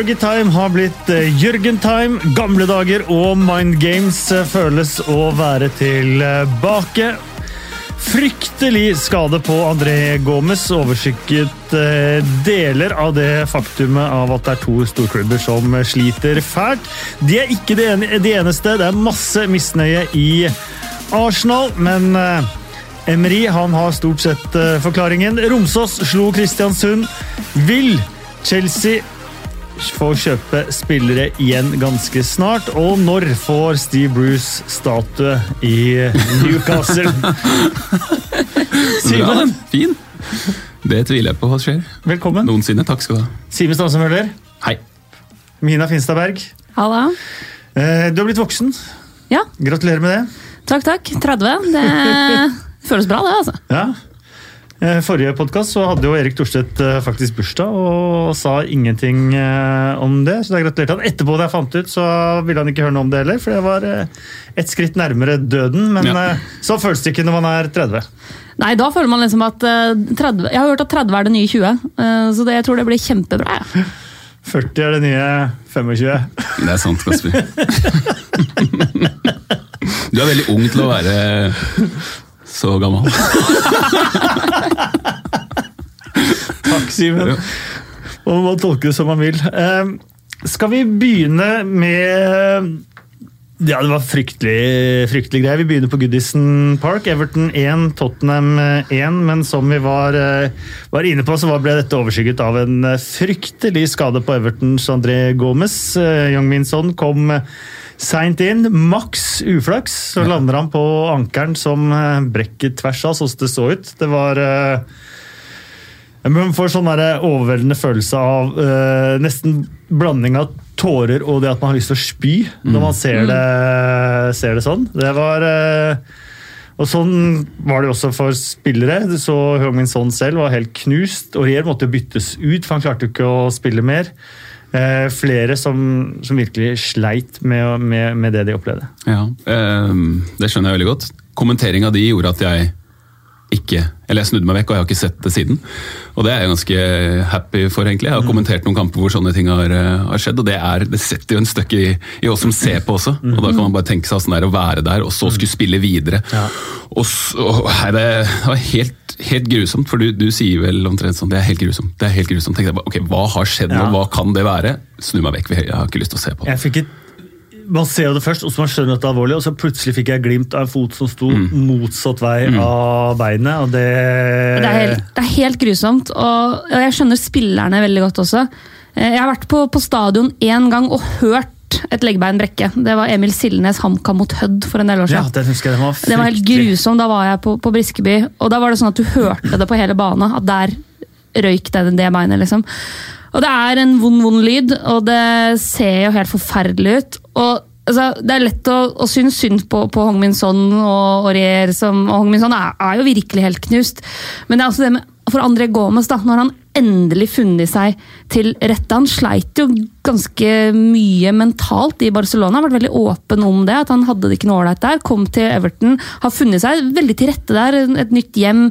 Fergie-time har blitt eh, Jørgen-time. Gamle dager og Mind Games eh, føles å være tilbake. Fryktelig skade på André Gomez overskygget eh, deler av det faktumet av at det er to storklubber som sliter fælt. De er ikke de eneste. Det er masse misnøye i Arsenal, men Emry har stort sett forklaringen. Romsås slo Kristiansund. Vil Chelsea får kjøpe spillere igjen ganske snart. Og når får Steve Bruce statue i Newcastle? Simen. Fin. Det tviler jeg på hva skjer. velkommen. Noensinne. Takk skal du ha. Simen Stansemøller. Hei. Mina Finstad Berg. Halla. Eh, Du har blitt voksen. Ja, Gratulerer med det. takk, takk. 30. Det føles bra, det, altså. Ja. Eh, Forrige podkast hadde jo Erik Thorstvedt eh, faktisk bursdag og sa ingenting eh, om det. Så da gratulerte han. Etterpå da jeg fant ut, så ville han ikke høre noe om det heller. For det var et skritt nærmere døden. Men Ja. så føles det ikke når man er 30. Nei, da føler man liksom at eh, 30, Jeg har hørt at 30 er det nye 20, eh, så det, jeg tror det blir kjempebra. Ja. 40 er det nye 25. Det er sant, Kasper. Du er veldig ung til å være så gammel. Takk, Simen. Og man må tolke det som man vil. Eh, skal vi begynne med ja, det var fryktelig, fryktelig greier. Vi begynner på Goodison Park. Everton 1, Tottenham 1. Men som vi var, eh, var inne på, så ble dette overskygget av en fryktelig skade på Evertons André Gomez. Eh, Young Minson kom seint inn. Maks uflaks. Så lander han på ankelen som eh, brekker tvers av, sånn som det så ut. Det var eh, man får sånn overveldende følelse av uh, nesten blanding av tårer og det at man har lyst til å spy når man ser det, ser det sånn. Det var uh, Og sånn var det også for spillere. Du så Heung-Min Son selv var helt knust. Aurier måtte byttes ut, for han klarte ikke å spille mer. Eh, flere som, som virkelig sleit med, med, med det de opplevde. Ja, eh, Det skjønner jeg veldig godt. Kommenteringa di gjorde at jeg ikke Eller jeg snudde meg vekk, og jeg har ikke sett det siden. Og det er jeg ganske happy for, egentlig. Jeg har kommentert noen kamper hvor sånne ting har, eh, har skjedd, og det, er, det setter jo en støkk i, i oss som ser på også. Og da kan man bare tenke seg sånn det er å være der, og så skulle spille videre. Ja. Og så, nei, det var helt, helt grusomt, for du, du sier vel omtrent sånn Det er helt grusomt. det er helt grusomt. Tenkte jeg bare, ok, Hva har skjedd nå? Ja. Hva kan det være? Snu meg vekk, jeg har ikke lyst til å se på det. Jeg fikk et man ser jo det først, og så man skjønner at det er alvorlig, og så plutselig fikk jeg glimt av en fot som sto motsatt vei av beinet. og det... Det er helt, det er helt grusomt, og og jeg skjønner spillerne veldig godt også. Eh, Jeg har vært på, på stadion én gang og hørt et leggbein brekke. Det var Emil Sildenes HamKam mot Hødd for en del år siden. Ja, det husker jeg. Det var, Det var helt grusomt. Da var jeg på, på Briskeby, og da var det sånn at du hørte det på hele banen. At der røyk det, det beinet, liksom. Og det er en vond, vond lyd, og det ser jo helt forferdelig ut. Og altså, Det er lett å, å synes synd på, på Hong Min Son og Aurier, som og Hong Min Son er, er jo virkelig helt knust. Men det er også det med for André Gomez, da, når han endelig funnet seg til rette. Han sleit jo ganske mye mentalt i Barcelona, har vært veldig åpen om det. At han hadde det ikke noe ålreit der. Kom til Everton, har funnet seg veldig til rette der. Et nytt hjem,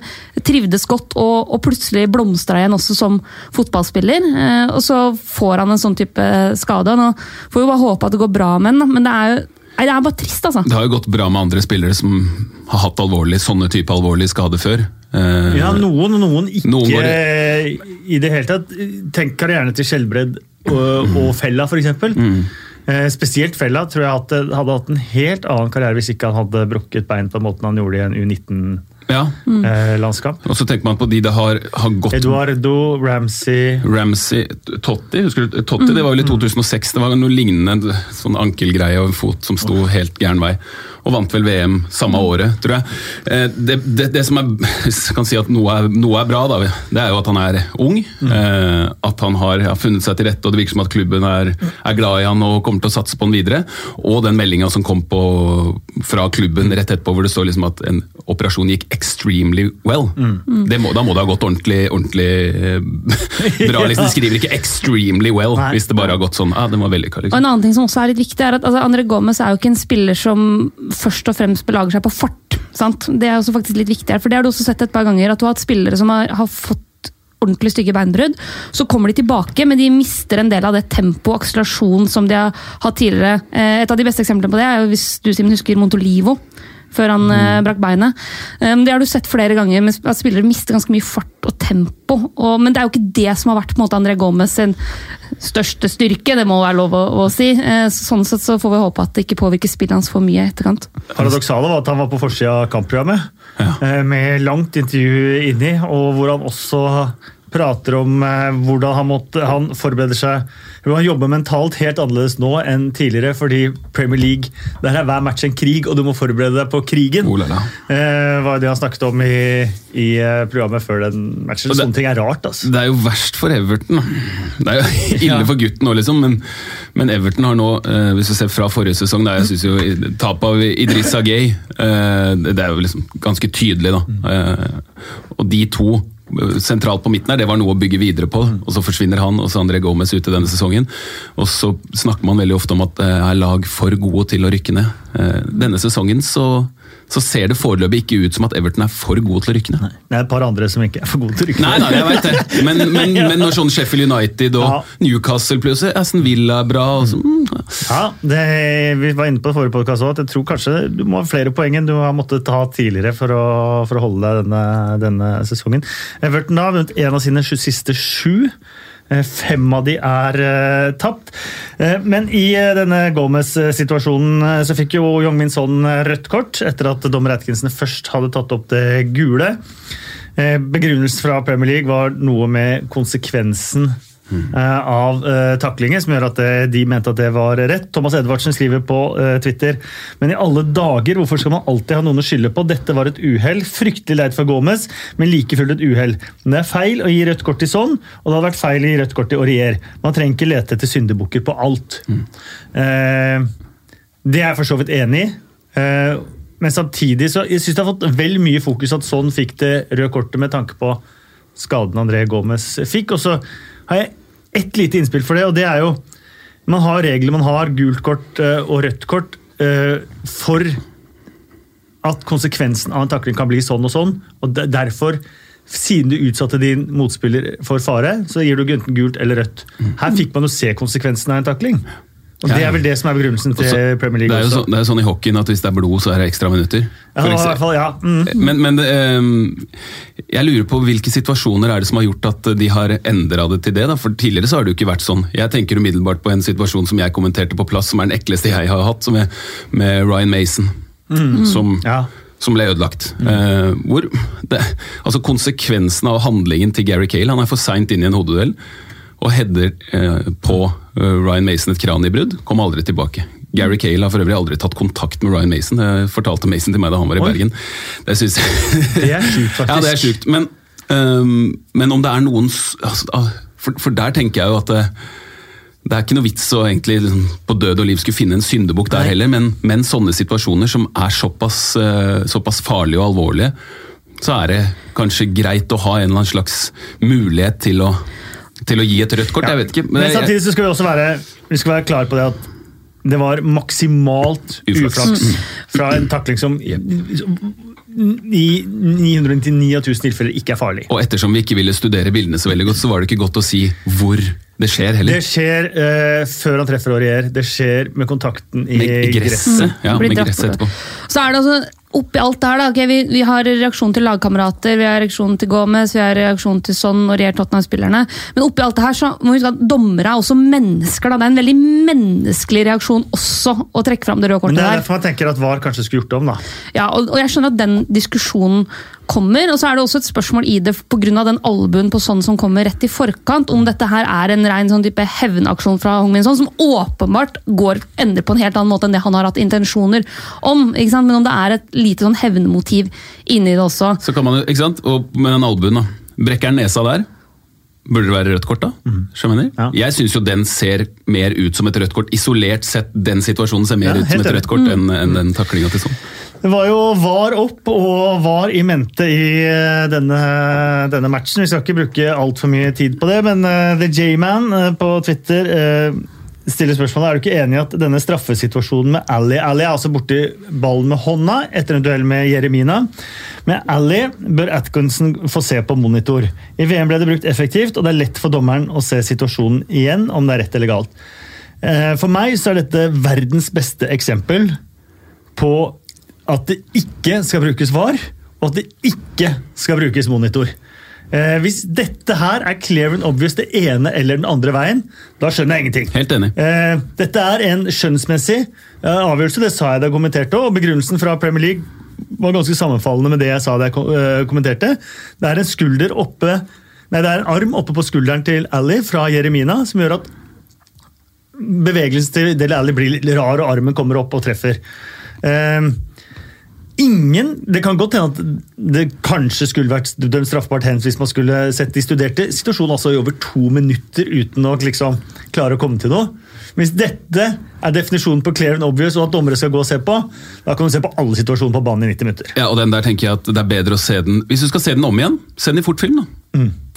trivdes godt og, og plutselig blomstra igjen også som fotballspiller. Eh, og så får han en sånn type skade. Nå får vi bare håpe at det går bra med den, men det er jo Nei, det er bare trist, altså. Det har jo gått bra med andre spillere som har hatt alvorlig, sånne type alvorlige skader før. Eh, Ja, noen og noen ikke Noen går i det hele tatt. Tenk karrieren til Skjelbred og, og Fella, f.eks. Mm. Eh, spesielt Fella tror jeg hadde, hadde hatt en helt annen karriere hvis ikke han hadde brukket bein på den måten han gjorde i en. U19-landskamp. Og så tenker man på de det har, har gått Eduardo, Ramsey Ramsey, Totti, husker du? Totti, det var vel i 2006. Det var noe lignende en sånn ankelgreie og en fot som sto helt gæren vei. Og vant vel VM samme året, tror jeg. Eh, Det, det, det som er, jeg kan si at noe er, noe er bra, da, det er jo at han er ung. Mm. At han har, ja, funnet seg til rette, og det virker som at klubben er, er glad i han og kommer til å satse på han videre. Og den meldinga som kom på, fra klubben rett etterpå, hvor det står liksom at en operasjon gikk extremely well. Det må, da må det ha gått ordentlig, ordentlig eh, bra. Liksom. De skriver ikke 'extremely well' Nei. hvis det bare har gått sånn. Ja, det var vellykka. Og Liksom. en annen ting som også er litt viktig, er at altså, André Gomez er jo ikke en spiller som først og fremst belager seg på fart. Sant? Det er også faktisk litt viktig her, for det har du også sett et par ganger, at du har hatt spillere som har, har fått ordentlig stygge beinbrudd. Så kommer de tilbake, men de mister en del av det tempo og akselerasjon som de har hatt tidligere. Eh, et av de beste eksemplene på det er jo hvis du Simen, husker Montolivo. Før han mm. brakk beinet. Um, det har du sett flere ganger, men spillere mister ganske mye fart og tempo. Og, men det er jo ikke det som har vært på en måte André Gomez sin største styrke, det må være lov å, å si. Uh, sånn sett så får vi håpe at det ikke påvirker spillet hans for mye i etterkant. Paradoksalet var at han var på forsida av kampprogrammet, ja. uh, med langt intervju inni, og hvor han også prater om eh, hvordan han, måtte, han forbereder seg Han jobber mentalt helt annerledes nå enn tidligere, fordi Premier League der er hver match en krig, og du må forberede deg på krigen. Oh, eh, var det han snakket om i, i eh, programmet før den matchen. Sånne ting er rart. Altså. Det er jo verst for Everton. Det er jo ille for gutten nå, liksom. Men, men, Everton har nå, eh, hvis vi ser fra forrige sesong, der jeg synes jo tapet av Idrissa Gay eh, Det er jo liksom ganske tydelig, da. Eh, og de to sentralt på midten her, det var noe å bygge videre på. og Så forsvinner han og så André Gomez ute denne sesongen. Og så snakker man veldig ofte om at det er lag for gode til å rykke ned. Eh, denne sesongen så så ser det foreløpig ikke ut som at Everton er for gode til å rykke ned. Det er et par andre som ikke er for gode til å rykke ned. Nei, nei, jeg vet det. Men, men, men når sånn Sheffield United og ja. Newcastle plutselig, Aston Villa er bra og så, mm. Ja, det, vi var inne på det forrige podkast òg, at jeg tror kanskje du må ha flere poeng enn du har måttet ta tidligere for å, for å holde deg denne, denne sesongen. Everton har vunnet en av sine siste sju. Eh, fem av de er uh, tapt. Uh, men i denne Gomez-situasjonen så fikk jo Young Min Son rødt kort etter at dommer Atkinson først hadde tatt opp det gule. Begrunnelsen fra Premier League var noe med konsekvensen Eh, av uh, taklinger, som gjør at det, de mente at det var rett. Thomas Edvardsen skriver på Twitter men i alle dager, hvorfor skal man alltid ha noen å skylde på? Dette var et uhell. Fryktelig leit for Gomez, men like fullt et uhell. Men det er feil å gi rødt kort til sånn, og det hadde vært feil å gi rødt kort til Aurier. Man trenger ikke lete etter syndebukker på alt. Mm. Uh, det er jeg for så vidt enig i. men samtidig så jeg synes det har fått vel mye fokus at sånn fikk det røde kortet med tanke på skaden André Gomez fikk. Og så har jeg ett lite innspill for det, og det er jo Man har regler, man har gult kort eh, og rødt kort eh, for at konsekvensen av en takling kan bli sånn og sånn. og Derfor, siden du utsatte din motspiller for fare, så gir du enten gult eller rødt. Her fikk man jo se konsekvensen av en takling. Og Det er vel det som er begrunnelsen til også, Premier League. Det er jo så, det er sånn i hockeyen at hvis det er blod, så er det ekstra minutter. Ja, i hvert fall, ja. Mm. Men, men um, jeg lurer på hvilke situasjoner er det som har gjort at de har endra det til det? Da? For Tidligere så har det jo ikke vært sånn. Jeg tenker umiddelbart på en situasjon som jeg kommenterte på plass, som er den ekleste jeg har hatt, som er med Ryan Mason. Mm. Som, ja. som ble ødelagt. Mm. Uh, hvor det, altså Konsekvensen av handlingen til Gary Cale Han er for seint inn i en hodeduell og header eh, på Eh, Ryan Mason et kraniebrudd, kom aldri tilbake. Gary Cale har for øvrig aldri tatt kontakt med Ryan Mason. Jeg fortalte Mason til meg da han var i Oi. Bergen. Det, synes jeg... det er sjukt, faktisk. Ja, det er sjukt. Men, um, men om det er noen altså, ah, for, for, der tenker jeg jo at det, det er ikke noe vits å egentlig liksom, på død og liv skulle finne en syndebukk der heller, men, men, sånne situasjoner som er såpass, uh, såpass farlige og alvorlige, så er det kanskje greit å ha en eller annen slags mulighet til å til å gi et rødt kort. Ja. jeg vet ikke. Men, men samtidig så skal vi også være, vi skal være klare på det at det var maksimalt uflaks fra en takling som i 999 av 1000 tilfeller ikke er farlig. Og ettersom vi ikke ville studere bildene så veldig godt, så var det ikke godt å si hvor det skjer heller. Det skjer uh, før han treffer Aurier. Det skjer med kontakten i med gresset. Ja, med gresset etterpå. Så er det altså oppi alt det her, da, okay, vi, vi, har reaksjon til lagkamerater, vi har reaksjon til Gomez, vi har reaksjon til sånn og Rier Tottenham-spillerne. Men oppi alt det her så må vi huske at dommere er også mennesker. Da. Det er en veldig menneskelig reaksjon også å trekke fram det røde kortet der. Men det er derfor man tenker at VAR kanskje skulle gjort det om, da. Ja, og, og jeg skjønner at den diskusjonen kommer. Og så er det også et spørsmål i det pga. den albuen på sånn som kommer rett i forkant, om dette her er en rein sånn type hevnaksjon fra Hong Min Son, som åpenbart går ender på en helt annen måte enn det han har hatt intensjoner om. ikke sant? Men om det er et lite sånn hevnmotiv inni det også. Så kan man, ikke sant? Og med den albuen, da. Brekker han nesa der? Burde det være rødt kort, da? Mm. Ja. Jeg syns jo den ser mer ut som et rødt kort. Isolert sett, den situasjonen ser mer ja, ut som et rødt kort mm. enn, enn den taklinga til sånn. Det var jo VAR opp og VAR i mente i eh, denne, denne matchen. Vi skal ikke bruke altfor mye tid på det, men uh, The J-Man uh, på Twitter stiller spørsmålet, Er du ikke enig i at denne straffesituasjonen med Ali Ali er altså borti ballen med hånda etter en duell med Jeremina. Med Ali bør Atkinson få se på monitor. I VM ble det brukt effektivt, og det er lett for dommeren å se situasjonen igjen, om det er rett eller galt. Eh, for meg så er dette verdens beste eksempel på at det ikke skal brukes VAR, og at det ikke skal brukes monitor. Eh, hvis dette her er clear and obvious det ene eller den andre veien, da skjønner jeg ingenting. Helt enig. Eh, dette er en skjønnsmessig eh, avgjørelse, det sa jeg da jeg kommenterte, og begrunnelsen fra Premier League var ganske sammenfallende med det jeg sa da jeg eh, kommenterte. Det er en skulder oppe Nei, det er en arm oppe på skulderen til Ali fra Jeremina som gjør at bevegelsen til Del Alli blir litt rar, og armen kommer opp og treffer. Eh, ingen Det kan godt hende at det kanskje skulle vært dømt straffbart hens hvis man skulle sett de studerte situasjonen altså i over to minutter uten å liksom klare å komme til noe. Hvis dette er definisjonen på clear and obvious og at dommere skal gå og se på, da kan du se på alle situasjoner på banen i 90 minutter. Ja, og den der tenker jeg at det er bedre å se den Hvis du skal se den om igjen, se den i fortfilm. da.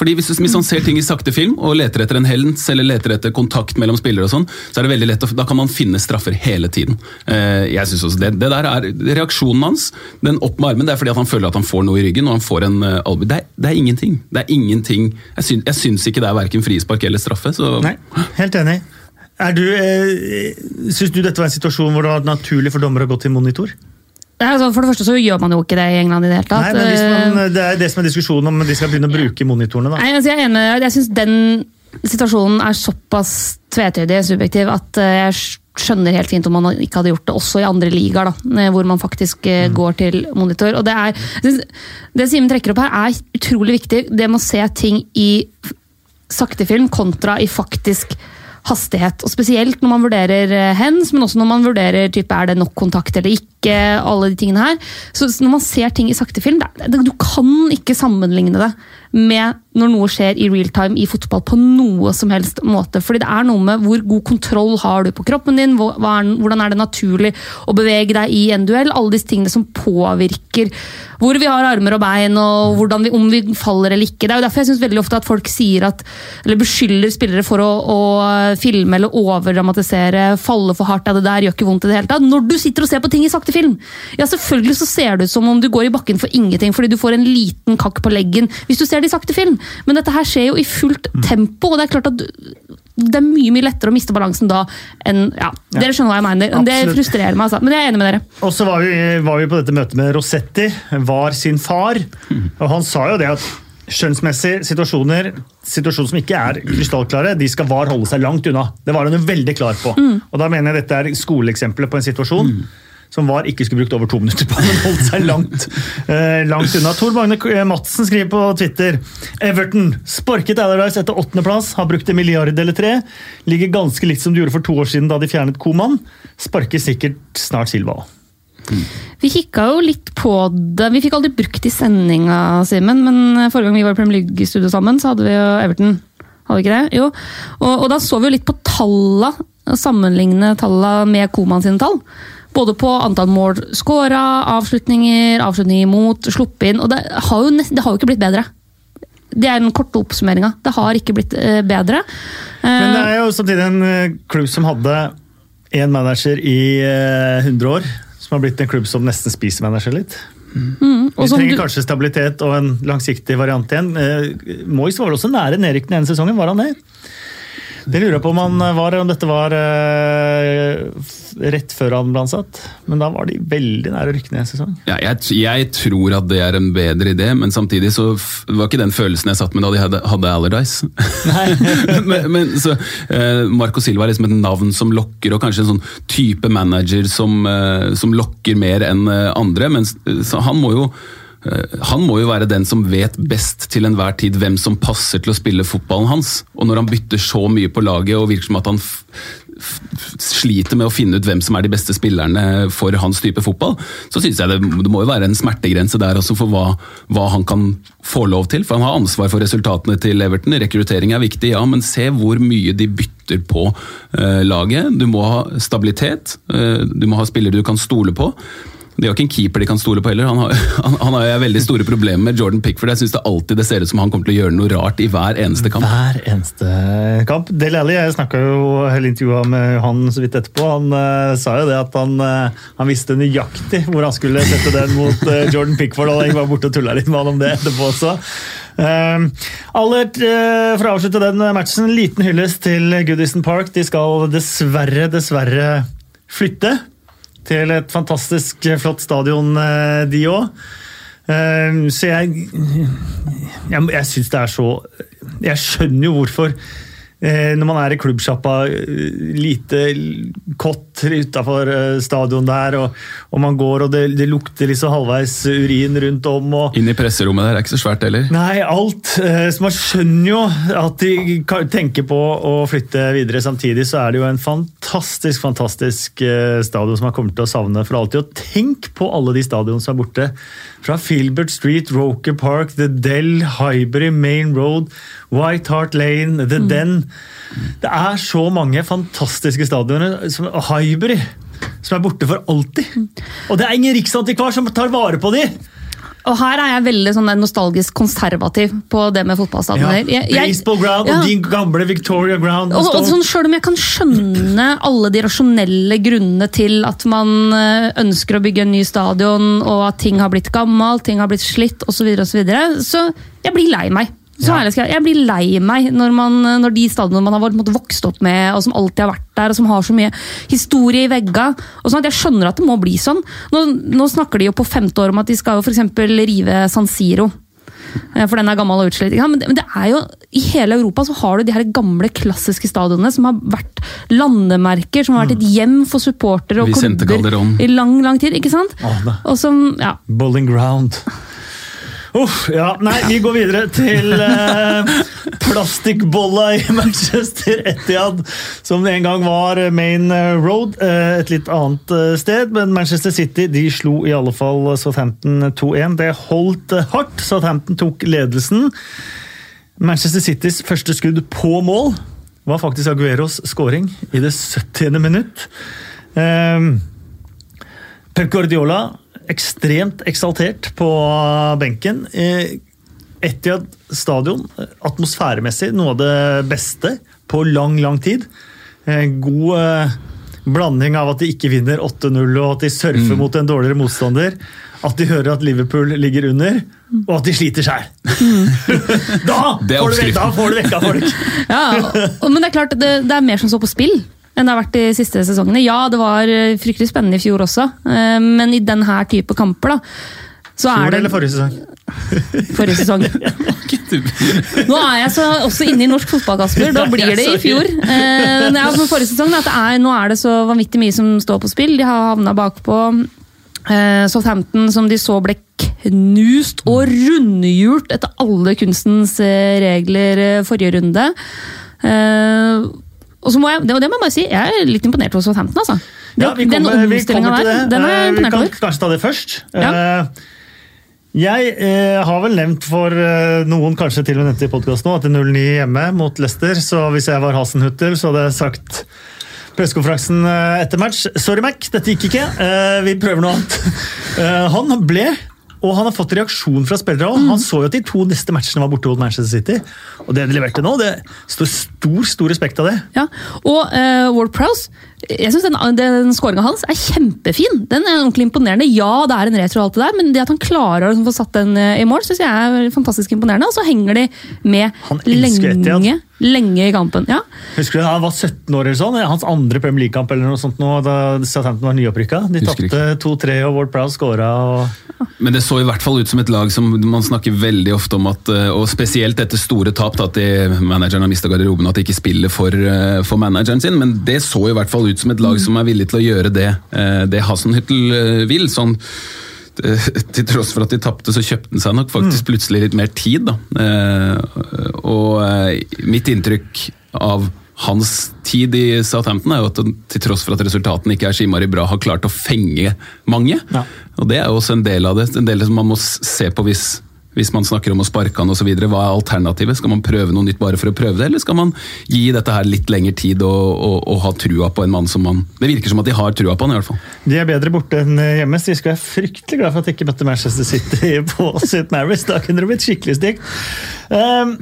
Fordi hvis, hvis man ser ting i sakte film og leter etter en helens eller leter etter kontakt mellom spillere, og sånn, så er det veldig lett, å- da kan man finne straffer hele tiden. Eh, jeg synes også det, det der er Reaksjonen hans, den opp med armen, det er fordi at han føler at han får noe i ryggen og han får en uh, albue. Det, det er ingenting. Det er ingenting. Jeg syns, jeg syns ikke det er verken frispark eller straffe. så... Nei, helt enig. Er du, eh, Syns du dette var en situasjon hvor det var naturlig for dommere å gå til monitor? Altså, for det første så gjør man jo ikke det i England i det hele tatt. Nei, men hvis man, Eh, Det er det som er diskusjonen om de skal begynne å bruke monitorene. da. Nei, altså jeg er enig. Jeg syns den situasjonen er såpass tvetydig subjektiv at eh, jeg skjønner helt fint om man ikke hadde gjort det også i andre ligaer, da, eh, hvor man faktisk mm. går til monitor. Og det, er, synes, det Simen trekker opp her, er utrolig viktig. Det med å se ting i sakte film kontra i faktisk hastighet. Og Spesielt når man vurderer eh, hens, men også når man vurderer type, er det nok kontakt eller ikke. Alle de tingene her. Så Når man ser ting i saktefilm, det, er- det, du kan ikke sammenligne det med når noe skjer i real time i fotball på noe som helst måte. Fordi det er noe med hvor god kontroll har du på kroppen din, hvor, er, hvordan er det naturlig å bevege deg i en duell. Alle disse tingene som påvirker hvor vi har armer og bein, og vi, om vi faller eller ikke. Det er jo derfor jeg synes veldig ofte at folk sier at, eller beskylder spillere for å, å filme eller overdramatisere, falle for hardt. Ja, det der gjør ikke vondt i det hele tatt. Når du sitter og ser på ting i sakte film, ja, selvfølgelig så ser det ut som om du går i bakken for ingenting fordi du får en liten kakk på leggen hvis du ser det i sakte film. Men dette her skjer jo i fullt tempo, og det er klart at du, det er mye mye lettere å miste balansen da enn ja, Dere skjønner hva jeg mener. Det frustrerer meg, altså. Men jeg er enig med dere. Og så var vi, var vi på dette møtet med Rossetti, var sin far. Og han sa jo det at skjønnsmessige situasjoner, situasjoner som ikke er krystallklare, de skal VAR holde seg langt unna. Det var han jo veldig klar på. Og da mener jeg dette er skoleeksempelet på en situasjon som VAR ikke skulle brukt over to minutter på, men holdt seg langt, eh, langt unna. Tor Magne K- Madsen skriver på Twitter Everton sparket Allardyce etter åttendeplass, har brukt en milliard eller tre. Ligger ganske likt som de gjorde for to år siden da de fjernet Koman. Sparker sikkert snart Silva òg. Vi kikka jo litt på det. Vi fikk aldri brukt i sendinga, Simen, men forrige gang vi var i Premier League-studio sammen, så hadde vi jo Everton. Hadde vi ikke det? Jo. Og, og da så vi jo litt på talla, sammenligne talla med Koman sine tall. Både på antall mål scora, avslutninger, avslutninger imot, sluppet inn. Og det har jo, det har jo ikke blitt bedre. Det er den korte oppsummeringa. Det har ikke blitt eh, bedre. Men det Eh, er jo samtidig en eh, klubb som hadde én manager i eh, 100 år, som har blitt en klubb som nesten spiser manager litt. Mm. Vi trenger du- kanskje stabilitet og en langsiktig variant igjen. Moyes var vel også nære nedrykk den ene sesongen, var han det? Det lurer jeg på om han var, om dette var rett før han ble ansatt. Men da var de veldig nære å rykke ned en sesong. Ja, jeg, jeg tror at det er en bedre idé, men samtidig så var ikke den følelsen jeg satt med da de hadde, hadde Allardyce. men, men, så, eh, Marco Silva er liksom et navn som lokker, og kanskje en sånn type manager som, eh, som lokker mer enn eh, andre. Men så han må jo eh, han må jo være den som vet best til enhver tid hvem som passer til å spille fotballen hans. Og når han bytter så mye på laget og virker som at han sliter med å finne ut hvem som er de beste spillerne for hans type fotball, så syns jeg det, det må jo være en smertegrense der også for hva, hva han kan få lov til. For han har ansvar for resultatene til Everton. Rekruttering er viktig, ja, men se hvor mye de bytter på uh, laget. Du må ha stabilitet, uh, du må ha spillere du kan stole på. De har ikke en keeper de kan stole på heller. Han har, han, han har veldig store problemer med Jordan Pickford. Jeg synes det alltid det ser ut som han kommer til å gjøre noe rart i hver eneste kamp. Hver eneste kamp. Del Alli, jeg snakka jo hele intervjua med han så vidt etterpå. Han uh, sa jo det at han, uh, han, visste nøyaktig hvor han skulle sette den mot uh, Jordan Pickford. og Jeg var borte og tulla litt med han om det etterpå også. Uh, Allert, uh, for å avslutte den matchen, liten hyllest til Goodison Park. De skal dessverre, dessverre flytte til et fantastisk flott stadion, de òg. Så jeg Jeg, jeg syns det er så Jeg skjønner jo hvorfor Eh, når man er i klubbsjappa, eh, lite kott utafor eh, stadion der, og, og, man går og det, det lukter liksom halvveis urin rundt om. Og, Inn i presserommet der er ikke så svært heller. Nei, alt. Så man skjønner jo at de tenker på å flytte videre. Samtidig så er det jo en fantastisk, fantastisk stadion som man kommer til å savne for alltid. Og tenk på alle de stadionene som er borte. Fra Filbert Street, Roker Park, The Dell, Highbury, Main Road, White Hart Lane, The mm. Den. Det er så mange fantastiske stadioner. Highbury, som er borte for alltid. Og det er ingen riksantikvar som tar vare på de! Og her er jeg veldig sånn nostalgisk konservativ på det med fotballstadioner. Ja, baseball ground ja. og din gamle Victoria ground. Og, og sånn, Selv om jeg kan skjønne alle de rasjonelle grunnene til at man eh, ønsker å bygge en ny stadion, og at ting har blitt gammelt, ting har blitt slitt osv., så, videre, og så, videre, så jeg blir lei meg. Så ja. jeg, jeg blir lei meg når, man, når de stadionene man har vokst opp med, og som alltid har vært der, og som har så mye historie i vegga. og sånn Jeg skjønner at det må bli sånn. Nå, nå snakker de jo på femte år om at de skal jo for rive San Siro. Eh, for den er gammel og utslitt. Men det, men det er jo, I hele Europa så har du de her gamle, klassiske stadionene som har vært landemerker, som har vært et hjem for supportere og klubber i lang lang tid. ikke sant? Og som, ja. Bowling ground. Uff, ja, nei, vi går videre til eh, plastikkbolla i Manchester Etiad, som en gang var Main Road. Eh, et litt annet eh, sted, men Manchester City de slo i alle fall Southampton 2-1. Det holdt hardt. Southampton tok ledelsen. Manchester Citys første skudd på mål var faktisk Agueros scoring i det 70. minutt. Eh, Pep Guardiola ekstremt eksaltert på benken. Etiad stadion, atmosfæremessig noe av det beste på lang, lang tid. God eh, blanding av at de ikke vinner 8-0 og at de surfer mm. mot en dårligere motstander. At de hører at Liverpool ligger under, og at de sliter sjæl. Mm. da, da, får du vekka folk! ja, men det er klart, det, det er mer som står på spill enn det har vært de siste sesongene. Ja, det var eh, fryktelig spennende i fjor også, eh, men i denne type kamper, da så er det... eller forrige sesong? Forrige sesong. Nå er jeg så også inne i norsk fotball, Kasper. Da blir det i fjor. Eh, ja, forrige sesong, er, nå er det så vanvittig mye som står på spill. De har havna bakpå. Eh, Southampton, som de så ble knust og rundhjult etter alle kunstens regler forrige runde. Eh, og så må jeg, det, det må jeg bare si, jeg er litt imponert hos Southampton. altså. Ja, vi kommer, den omstillinga der, den er jeg eh, imponert over. Vi kan kanskje ta det først. Ja. Eh, jeg eh, har vel nevnt for eh, noen, kanskje til og med nevnt i podkasten nå, at det er 0-9 hjemme mot Leicester. Så hvis jeg var Hasenhutter, så hadde jeg sagt pressekonferansen etter match. Sorry, Mac, dette gikk ikke. Eh, vi prøver noe annet. han ble og han har fått reaksjon fra spillere òg. Han så jo at de to neste matchene var borte mot Manchester City. Og det de leverte nå, det står stor stor respekt av det. Ja, Og uh, Ward Prowse jeg synes Den, den skåringa hans er kjempefin. Den er ordentlig imponerende. Ja, det er en retro, alt det der, men det at han klarer å liksom få satt den eh, i mål, synes jeg er fantastisk imponerende. Og så henger de med lenge, lenge i kampen. Ja. Husker du Han var 17 år eller sånn? Hans andre Premier League-kamp eller noe sånt nå, da Southampton var nyopprykka. De tapte 2-3, og Ward Prowse skåra. Og... Men det så i hvert fall ut som et lag som man snakker veldig ofte om at, eh, og spesielt etter store tap, at de, manageren har mista garderoben, at de ikke spiller for, eh, for manageren sin. Men det så i hvert fall ut som et lag som er villig til å gjøre det, eh, det Hasenhyttel vil. sånn til tross for at de tapte, så kjøpte han seg nok faktisk plutselig litt mer tid. Da. Og mitt inntrykk av hans tid i Southampton er jo at til tross for at resultatene ikke er så innmari bra, har klart å fenge mange. Ja. Og det er jo også en del av det. En del som man må se på hvis Hvis man snakker om å sparke han osv., hva er alternativet? Skal man prøve noe nytt bare for å prøve det, eller skal man gi dette her litt lengre tid og, og, og ha trua på en mann som man Det virker som at de har trua på han, i hvert fall. De er bedre borte enn hjemme, så de skal være fryktelig glad for at de ikke møtte Manchester City på St. Mary's. Da kunne det blitt skikkelig stygt. Um,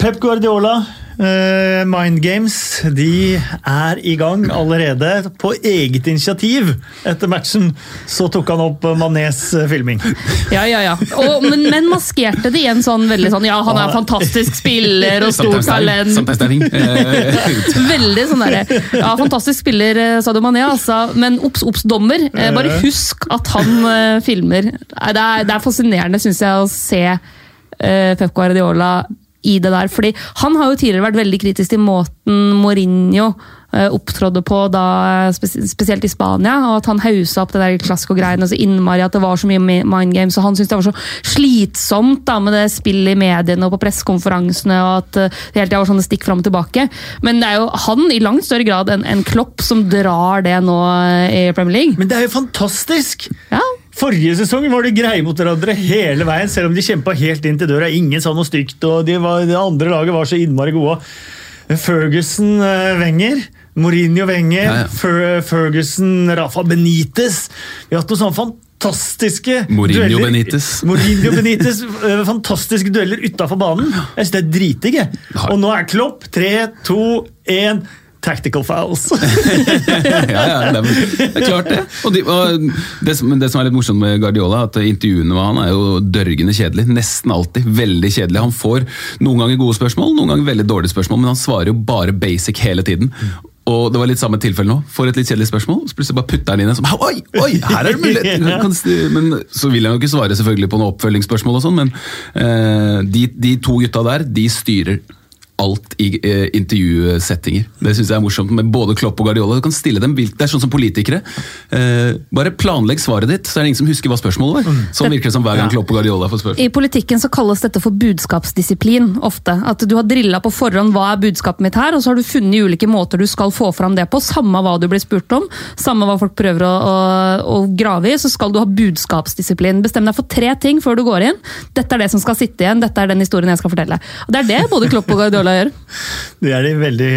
Pep Guardiola, Mind Games, de er i gang allerede. På eget initiativ etter matchen så tok han opp Manés filming. Ja, ja, ja. Og, men, men, maskerte det igjen sånn veldig sånn Ja, han er en fantastisk spiller og stort talent. veldig sånn derre Ja, fantastisk spiller, eh, sa du Mané, altså. Men obs, obs, dommer. Eh, bare husk at han filmer. Det er, det er fascinerende, syns jeg, å se Pep Guardiola i det der. fordi han har jo tidligere vært veldig kritisk til måten Mourinho eh, opptrådde på, da, spesielt i Spania. og At han haussa opp det der klassiko-greiene så innmari at det var så mye mind games. og Han syntes det var så slitsomt da, med det spillet i mediene og på pressekonferansene. og at eh, det hele tida var sånne stikk fram og tilbake. Men det er jo han i langt større grad enn en Klopp som drar det nå eh, i Premier League. Men det er jo fantastisk! Ja, Forrige sesong var de greie mot hverandre hele veien, selv om de kjempa helt inn til døra. Ingen sa noe stygt, og de det andre laget var så innmari gode. Ferguson uh, Wenger. Mourinho Wenger, ja, ja. Ferguson Rafa Benitez. Vi har hatt noen sånne fantastiske Mourinho dueller. Benitez. Mourinho Benitez, uh, fantastiske dueller utafor banen. Jeg synes det er dritdigg. Og nå er Klopp. Tre, to, én tactical fouls. ja, ja, det er, det klart det. Og, de, og det, som, det, som, er litt morsomt med Guardiola, at intervjuene med han er jo dørgende kjedelig. Nesten alltid veldig kjedelig. Han får noen ganger gode spørsmål, noen ganger veldig dårlige spørsmål, men han svarer jo bare basic hele tiden. Og det var litt samme tilfelle nå. Får et litt kjedelig spørsmål, så plutselig bare putter han inn en som Oi, oi, her er det mulighet! Men så vil han jo ikke svare selvfølgelig på noen oppfølgingsspørsmål, og sånn, men eh, de, de to gutta der, de styrer alt i eh, intervjusettinger. Det synes jeg er morsomt med både Klopp og Guardiola. Du kan stille dem, Det er sånn som politikere. Eh, bare planlegg svaret ditt, så er det ingen som husker hva spørsmålet var. Sånn virker det som hver gang Klopp og Guardiola får spørsmål. I politikken så kalles dette for budskapsdisiplin ofte. At du har drilla på forhånd hva er budskapet mitt her, og så har du funnet ulike måter du skal få fram det på. Samme hva du blir spurt om, samme hva folk prøver å, å, å grave i, så skal du ha budskapsdisiplin. Bestem deg for tre ting før du går inn. Dette er det som skal sitte igjen, dette er den historien jeg skal fortelle. Og Det er det både Klopp og Guardiola gjør. Det er de veldig,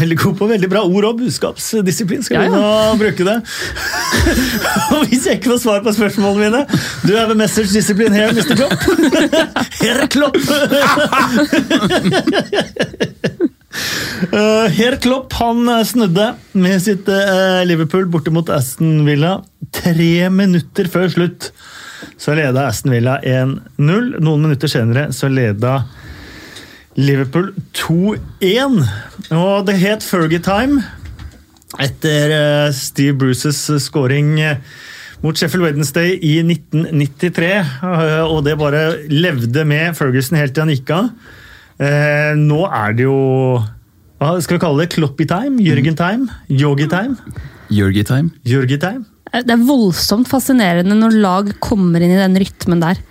veldig gode på. Veldig bra ord og budskapsdisiplin. Skal vi ja, ja. bruke det? og hvis jeg ikke får svar på spørsmålene mine Du have a message discipline here, Mr. Klopp. Herr Klopp! Uh, Herr Klopp han snudde med sitt uh, Liverpool borte mot Aston Villa tre minutter før slutt. Så leda Aston Villa 1-0. Noen minutter senere så leda Liverpool 2-1. Og det het Fergie Time etter eh, Steve Bruces scoring eh, mot Sheffield Wednesday i 1993. Eh, og det bare levde med Ferguson helt til han gikk av. Nå er det jo hva skal vi kalle det? Kloppy-time? Jørgen-time? Yogi-time? Jørgi-time. Jørgi-time. Det er voldsomt fascinerende når lag kommer inn i den rytmen der.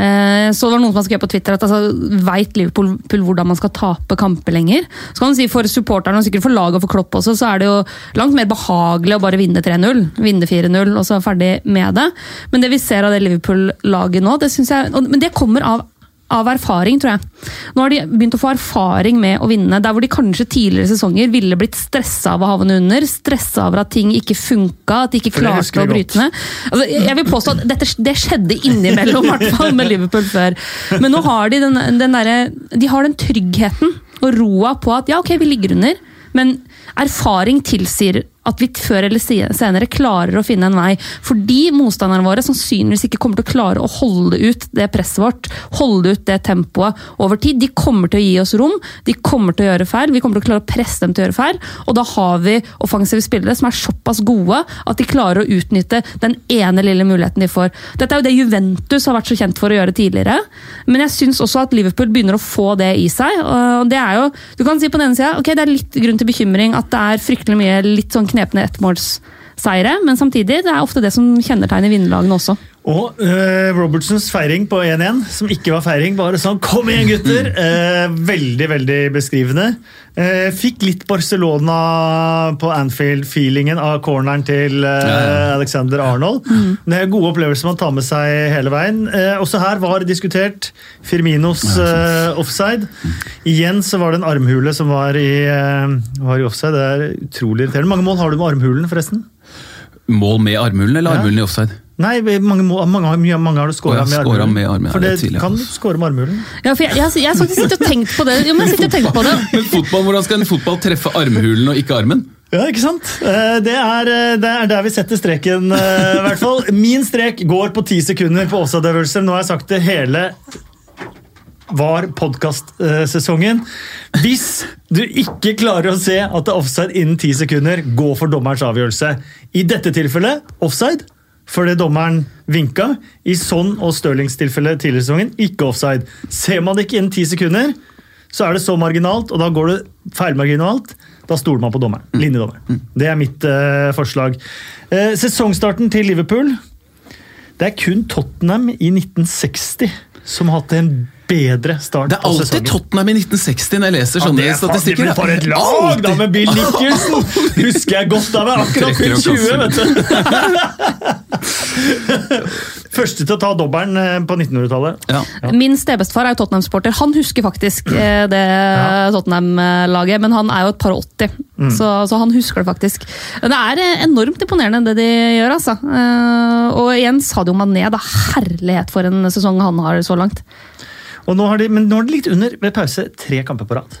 Eh, så det var noen som skrev på Twitter at altså, veit Liverpool hvordan man skal tape kamper lenger. Så kan man si For supporterne og sikkert for laget og for Klopp også, så er det jo langt mer behagelig å bare vinne 3-0. Vinne 4-0 og så er ferdig med det. Men det vi ser av det Liverpool-laget nå, det synes jeg, men det kommer av av erfaring, tror jeg. Nå har de begynt å få erfaring med å vinne. Der hvor de kanskje tidligere sesonger ville blitt stressa av å havne under, stressa over at ting ikke funka, at de ikke klarte å bryte ned. Altså, jeg vil påstå at dette, det skjedde innimellom, i hvert fall med Liverpool før. Men nå har de den, den, der, de har den tryggheten og roa på at ja, ok, vi ligger under, men erfaring tilsier at vi før eller senere klarer å finne en vei. Fordi motstanderne våre sannsynligvis ikke kommer til å klare å holde ut det presset vårt, holde ut det tempoet over tid. De kommer til å gi oss rom, de kommer til å gjøre feil, vi kommer til å klare å presse dem til å gjøre feil. Og da har vi offensive spillere som er såpass gode at de klarer å utnytte den ene lille muligheten de får. Dette er jo det Juventus har vært så kjent for å gjøre tidligere, men jeg syns også at Liverpool begynner å få det i seg. og det er jo, Du kan si på den ene sida ok, det er litt grunn til bekymring at det er fryktelig mye litt sånn knepne ettmålsseire, men samtidig det er ofte det som kjennetegner vinnerlagene også. Og eh, Robertsons feiring på 1-1, som ikke var feiring, bare sånn 'kom igjen, gutter'! Eh, veldig, veldig beskrivende. Eh, fikk litt Barcelona på Anfield-feelingen av corneren til. Alexander Arnold. Det er gode opplevelser man tar med seg hele veien. Eh, også her var diskutert Firminos eh, offside. Igjen så var det en armhule som var i, var i offside. Det er utrolig irriterende. Mange mål har du med armhulen, forresten? Mål med armhulen eller Ja. armhulen i offside? Nei, mange, mål, mange, har- mye, mange har du scora med armhulen. med armhulen. For det det kan du score med armhulen. Ja, for jeg, jeg, jeg har faktisk sittet og tenkt på det. Jo, men jeg og tenkt på det. Men fotball, hvordan skal en fotball treffe armhulen og ikke armen? Ja, ikke sant? Eh, Det er, eh, det er der vi setter streken, eh, i hvert fall. Min strek går på ti sekunder på Åsa-øvelser. Nå har jeg sagt det hele var podkastsesongen. Hvis du ikke klarer å se at det er offside innen ti sekunder, gå for dommerens avgjørelse. I dette tilfellet offside, fordi dommeren vinka. I Son og Stirlings tilfelle tidligere i sesongen ikke offside. Ser man det ikke innen ti sekunder, så er det så marginalt, og da går det feilmarginalt. Da stoler man på dommeren. Linjedommeren. Det er mitt uh, forslag. Uh, sesongstarten til Liverpool. Det er kun Tottenham i 1960 som har hatt en bedre start Det er alltid. Tottenham i 1960 når jeg leser sånne er statistikker. For et lag, da, med Bill Nicholson! Husker jeg godt da, men akkurat fylt 20, vet du. Første til å ta dobbelen eh, på 1900-tallet. Ja. Min stebestefar er jo Tottenham-sporter. Han husker faktisk eh, det Tottenham-laget, men han er jo et par og 80, Mm. så, så han husker det faktisk. Men Det er eh, enormt imponerende det de gjør, altså. Og igjen Sadio Mané, da. Herlighet for en sesong han har så langt. Og nå har de, men nå har de ligget under ved pause tre kamper på rad.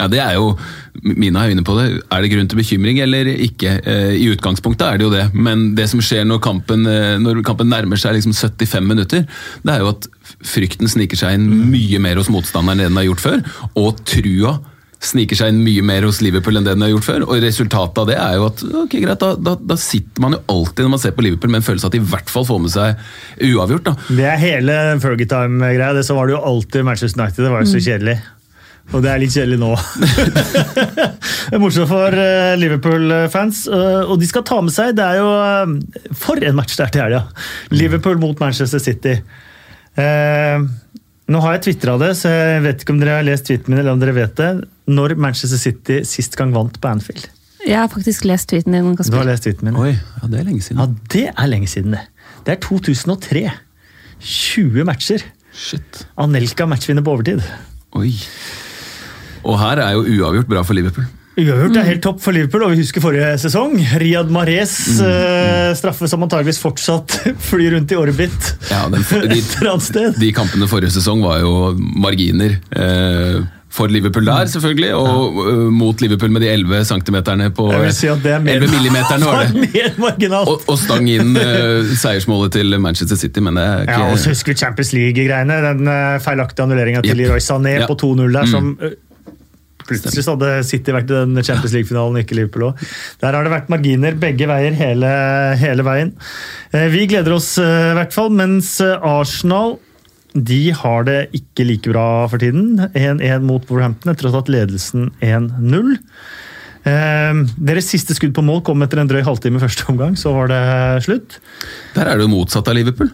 Ja, det er jo Mina er inne på det. Er det grunn til bekymring eller ikke? Eh, I utgangspunktet er det jo det, men det som skjer når kampen, eh, når kampen nærmer seg liksom 75 minutter, det er jo at frykten sniker seg inn mye mer hos motstanderen enn den har gjort før, og trua sniker seg inn mye mer hos Liverpool enn det den har gjort før. og Resultatet av det er jo at ok greit, da, da, da sitter man jo alltid når man ser på Liverpool med en følelse at de i hvert fall får med seg uavgjort. da. Det er hele Fergie-time-greia. Det Så var det jo alltid Manchester United. Det var jo så kjedelig. Og det er litt kjedelig nå. det er morsomt for eh, Liverpool-fans. eh, Og de skal ta med seg Det er jo eh, For en match det er til helga! Liverpool mot Manchester City. Nå har jeg tvitra det, så jeg vet ikke om dere har lest tweeten min, eller om dere vet det. Når Manchester City sist gang vant på Anfield. Jeg har faktisk lest tweeten din. Du har lest tweeten min. Oi, ja, det er lenge siden. Ja, det er lenge siden, det. Det er 2003. 20 matcher. Shit. Anelka matchvinner på overtid. Oi. Og her er jo uavgjort bra for Liverpool. Uavgjort er helt topp for Liverpool, og vi husker forrige sesong. Riyad Mahrez eh, straffe som antageligvis fortsatt flyr rundt i orbit Ja, den, de, et eller annet sted. de kampene forrige sesong var jo marginer. Eh, for Liverpool der, selvfølgelig, og eh, mot Liverpool med de 11 centimeterne på Jeg vil si at det er mer, 11 millimeterne var det. mer marginalt. Og, og stang inn eh, seiersmålet til Manchester City, men det er Ja, og så husker vi Champions League-greiene. Den eh, feilaktige annulleringa til yep. Leroy Sané Ja. på 2-0 der, Mm. som Plutselig så hadde City vært i den Champions League-finalen, ikke Liverpool òg. Der har det vært marginer begge veier hele, hele veien. Eh, Vi gleder oss eh, i hvert fall, mens eh, Arsenal de har det ikke like bra for tiden. 1-1 mot Wolverhampton etter å ha tatt ledelsen 1-0. Eh, deres siste skudd på mål kom etter en drøy halvtime første omgang, så var det slutt. Der er det jo motsatt av Liverpool.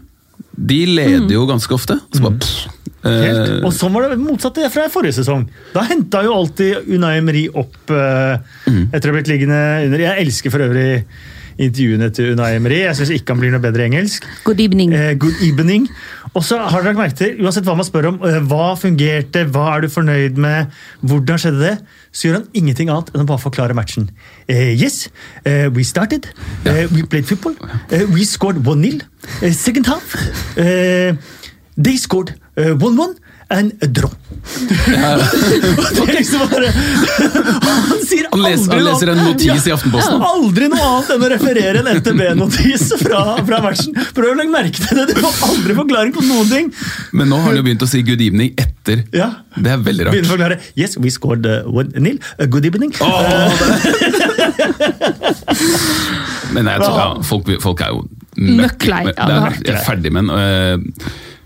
De leder jo ganske ofte. og Så bare, pff, Helt. eh, Og sånn var det motsatte fra forrige sesong. Da henta jo alltid Unai Emery opp eh, etter å ha blitt liggende under. Jeg elsker for øvrig intervjuene til Unai Emery. Jeg syns ikke han blir noe bedre i engelsk. Good evening. Eh, good evening. Og så har dere merket merke til, uansett hva man spør om, eh, hva fungerte, hva er du fornøyd med, hvordan skjedde det, så gjør han ingenting annet enn å bare forklare matchen. Eh, yes, eh, we started. Eh, we played football. Eh, we scored 1-0. Eh, second half. Eh, they scored eh, 1-1. And a draw. det er liksom bare Han sier aldri leser- han leser en notis i Aftenposten. Aldri noe annet enn å referere en NTB-notis fra, fra matchen. Prøv å legge merke til det! Du får aldri forklaring på noen ting. Men nå har han jo begynt å si good evening etter. Ja. Det er veldig Begynner å forklare. Yes, we scored uh, one nil. Uh, good evening. Men jeg tror, ja, folk, folk er jo Møkk lei. Ja, er, er- er ferdig med den.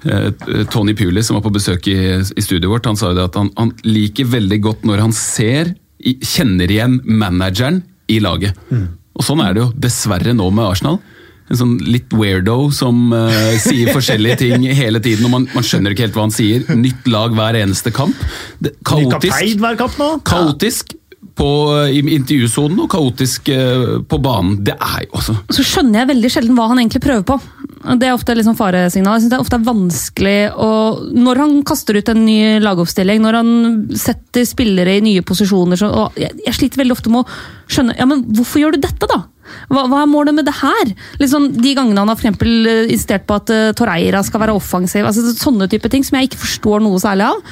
Eh, Tony Puli, som var på besøk i, i studioet vårt, han sa jo det at han, han liker veldig godt når han ser, kjenner igjen manageren i laget. Mm. Og sånn er det jo dessverre nå med Arsenal. en sånn litt weirdo som uh, sier forskjellige ting hele tiden, og man, man skjønner ikke helt hva han sier. Nytt lag hver eneste kamp. Det, kaotisk. Kaotisk på, i intervjusonen og kaotisk eh, på banen. Det er jo også Så skjønner jeg veldig sjelden hva han egentlig prøver på. Det er ofte liksom faresignal. Jeg synes det er ofte vanskelig å Når han kaster ut en ny lagoppstilling, når han setter spillere i nye posisjoner så, jeg, jeg sliter veldig ofte med å skjønne ja, men hvorfor gjør du dette, da? Hva, hva er målet med det her? Liksom, de gangene han har for eksempel eh, insistert på at uh, Torreira skal være offensiv. altså Sånne type ting som jeg ikke forstår noe særlig av.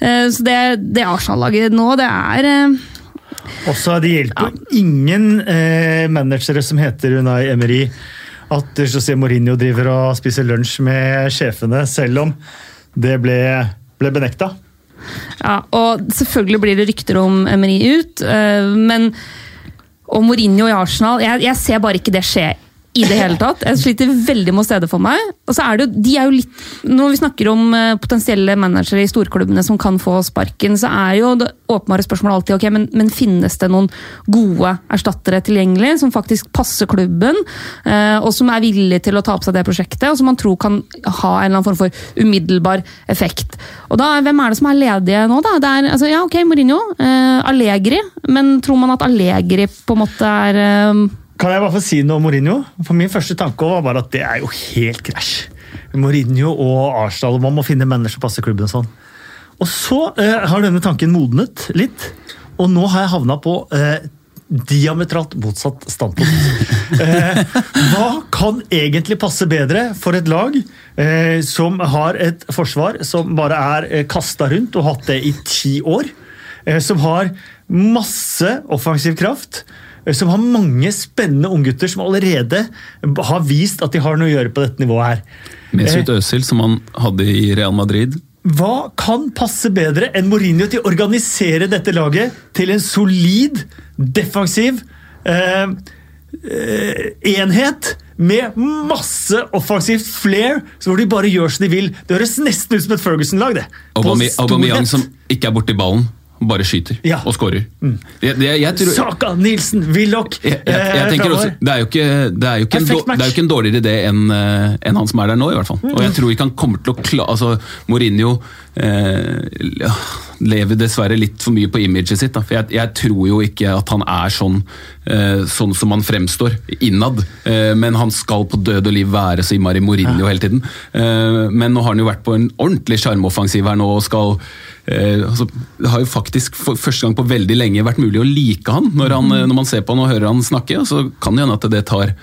Uh, så det, det Arsenal-laget nå, det er eh, Også Det hjelper ingen eh, managere som heter Unai Emery at José Mourinho driver og spiser lunsj med sjefene, selv om det ble, ble benekta. Ja, og selvfølgelig blir det rykter om Emery ut, øh, men og Mourinho i Arsenal jeg, jeg ser bare ikke det skje i det hele tatt. Jeg sliter veldig med å se det for meg. Og så er det de er jo litt, Når vi snakker om øh, potensielle managere i storklubbene som kan få sparken, så er jo det åpenbare spørsmålet alltid ok, men, men finnes det noen gode erstattere tilgjengelig som faktisk passer klubben, øh, og som er villige til å ta på seg det prosjektet, og som man tror kan ha en eller annen form for umiddelbar effekt. Og da, Hvem er det som er ledige nå, da? Det er, altså, ja, ok, Mourinho. eh, Allegri. Men tror man at Allegri på en måte er eh, Kan jeg bare få si noe om Mourinho? For Min første tanke var bare at det er jo helt krasj. Mourinho og Arsenal, man må finne mennesker som passer klubben og sånn. Og så eh, har denne tanken modnet litt, og nå har jeg havna på eh, diametralt motsatt standpunkt. Eh, hva kan egentlig passe bedre for et lag eh, som har et forsvar som bare er eh, kasta rundt og hatt det i ti år? Eh, som har masse offensiv kraft. Eh, Som har mange spennende unggutter som allerede har vist at de har noe å gjøre på dette nivået her. Mesut Özil, som han hadde i Real Madrid. Hva kan passe bedre enn Mourinho til å organisere dette laget til en solid, defensiv eh, eh, enhet med masse offensivt flair, hvor de bare gjør som de vil. Det høres nesten ut som et Ferguson-lag. det. Aubameyang som ikke er borti ballen, bare skyter Ja. og jeg tror, Saka, Nilsen, Willoch tenker også, det er jo ikke, det er jo ikke, en, er jo ikke dårligere idé enn en han som er der nå, i hvert fall. Og jeg tror ikke han kommer til å klare altså, Mourinho eh, ja, lever dessverre litt for mye på imaget sitt. Da. For jeg, jeg tror jo ikke at han er sånn, eh, sånn som han fremstår innad. Eh, men han skal på død og liv være så innmari Mourinho hele tiden. Eh, men nå har han jo vært på en ordentlig sjarmoffensiv her nå og skal Eh, altså, det har jo faktisk for første gang på veldig lenge vært mulig å like han når, han, eh, når man ser på han og hører han snakke. Så kan det hende at det tar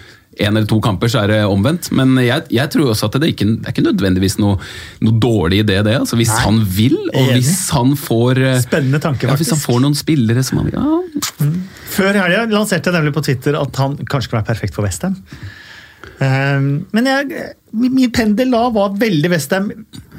en eller to kamper, så er det omvendt. Men jeg, jeg tror også at det, ikke, det er ikke nødvendigvis noe, noe dårlig idé, det. altså Hvis Nei, han vil, og hvis han får eh, Spennende tanke, ja, Hvis han får noen spillere som han vil ja, Før helga lanserte jeg nemlig på Twitter at han kanskje kan være perfekt for Westham. Um, men jeg, min min pendel da var veldig Westham,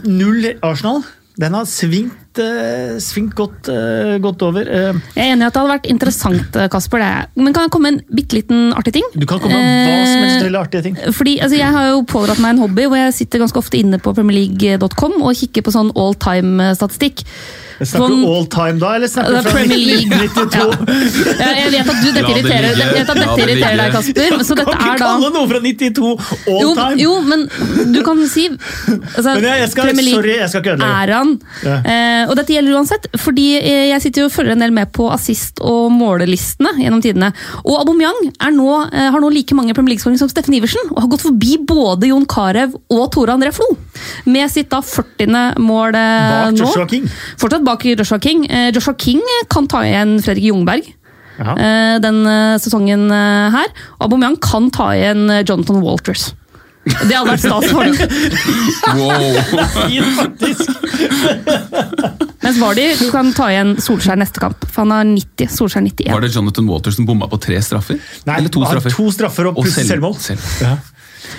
null Arsenal. Den har svingt, eh, svingt godt, eh, godt over. Eh, Jeg er enig i at det hadde vært interessant, eh, Kasper. Det. er- Men kan jeg komme med en bitte liten artig ting? du kan komme med hva som helst Eh, til artige ting. Fordi, altså, Jeg har jo pådratt meg en hobby hvor jeg sitter ganske ofte inne på premierleague.com og kikker på sånn all time-statistikk. Snakker du all time da, eller snakker du er fra Premier League. 1992? Ja. Jeg vet at du, dette det irriterer, jeg vet at dette irriterer deg. Kasper. Så dette Kan ikke er kalle noe fra 92 all jo, time! jo, men du kan si altså, Men jeg- jeg skal- Premier League sorry, jeg skal ikke ødelegge. Er han? Ja. Eh, og dette gjelder uansett, fordi eh, jeg sitter jo og følger en del med på assist- og målelistene gjennom tidene. Og Aubameyang er nå, eh, har nå like mange Premier League-skåringer som Steffen Iversen, og har gått forbi både Jon Carew og Tore André Flo. Med sitt da 40. mål eh, Bak nå. Joshua King. Fortsatt bak Joshua King. Eh, Joshua King kan ta igjen Fredrik Jungberg eh, den eh, sesongen eh, her. Aubameyang kan ta igjen eh, Jonathan Walters. Det hadde vært stas for ham. wow. Mens Vardy kan ta igjen Solskjær neste kamp, for han har 90. Solskjær 91. Var det Jonathan Waters som bomma på tre straffer? Nei, Eller to straffer? to straffer og Og pluss selvmål. selv. Ja.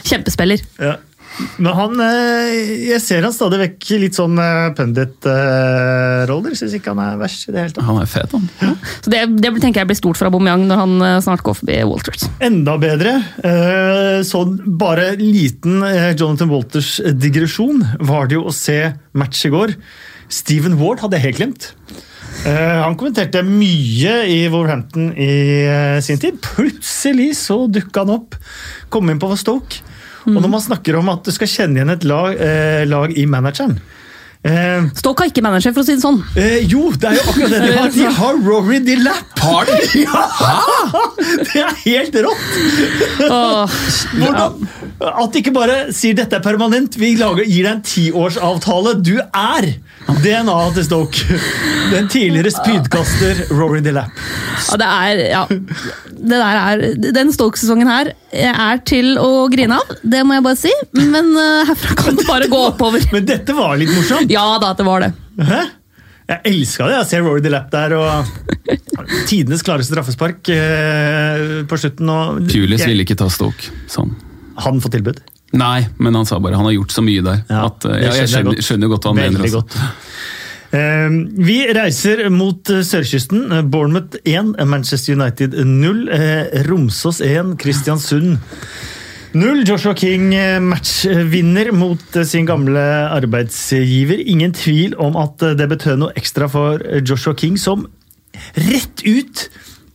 Kjempespiller. Ja. Men han eh, Jeg ser han stadig vekk i litt sånn eh, pundit-roller. Syns ikke han er verst i det hele tatt. Han er fet, han. Så det, det tenker jeg blir stort for Aubameyang når han eh, snart går forbi Walters. Enda bedre, eh, sånn bare liten Jonathan Walters-digresjon, var det jo å se match i går. Steven Ward hadde jeg helt glemt. Eh, han kommenterte mye i Wolverhampton i sin tid. Plutselig så dukka han opp. Kom inn på Stoke. Og når man snakker om at du skal kjenne igjen et lag, eh, lag i manageren eh, Stoke har ikke manager, for å si det sånn. eh, Jo, det er jo akkurat det de har! De har Rory Dillap! Har de? Ja! Det er helt rått! Hvordan, at de ikke bare sier dette er permanent, vi lager, gir deg en tiårsavtale. Du er DNA til Stoke! Den tidligere spydkaster Rory Dillap. Ja, det er Ja. Det der er, den Stoke-sesongen her er til å grine av, det må jeg bare si. Men eh, herfra kan det bare gå oppover. Men dette var litt morsomt. Ja da, det var det. Hæ? Jeg elska det. Jeg ser Rory DeLapp der og tidenes klareste straffespark eh, på slutten. Og Pulis Jeg- ville ikke ta Stoke. Sånn. Han får tilbud. Nei, men han sa bare han har gjort så mye der. Ja, at, eh, ja, jeg skjønner jeg skjønner, godt. skjønner godt hva han Veldig mener. godt. Eh, Vi reiser mot eh, sørkysten. Bournemouth 1, Manchester United 0. eh, Romsås 1, Kristiansund 0. Joshua King eh, matchvinner mot eh, sin gamle arbeidsgiver. Ingen tvil om at eh, det betød noe ekstra for Joshua King, som rett ut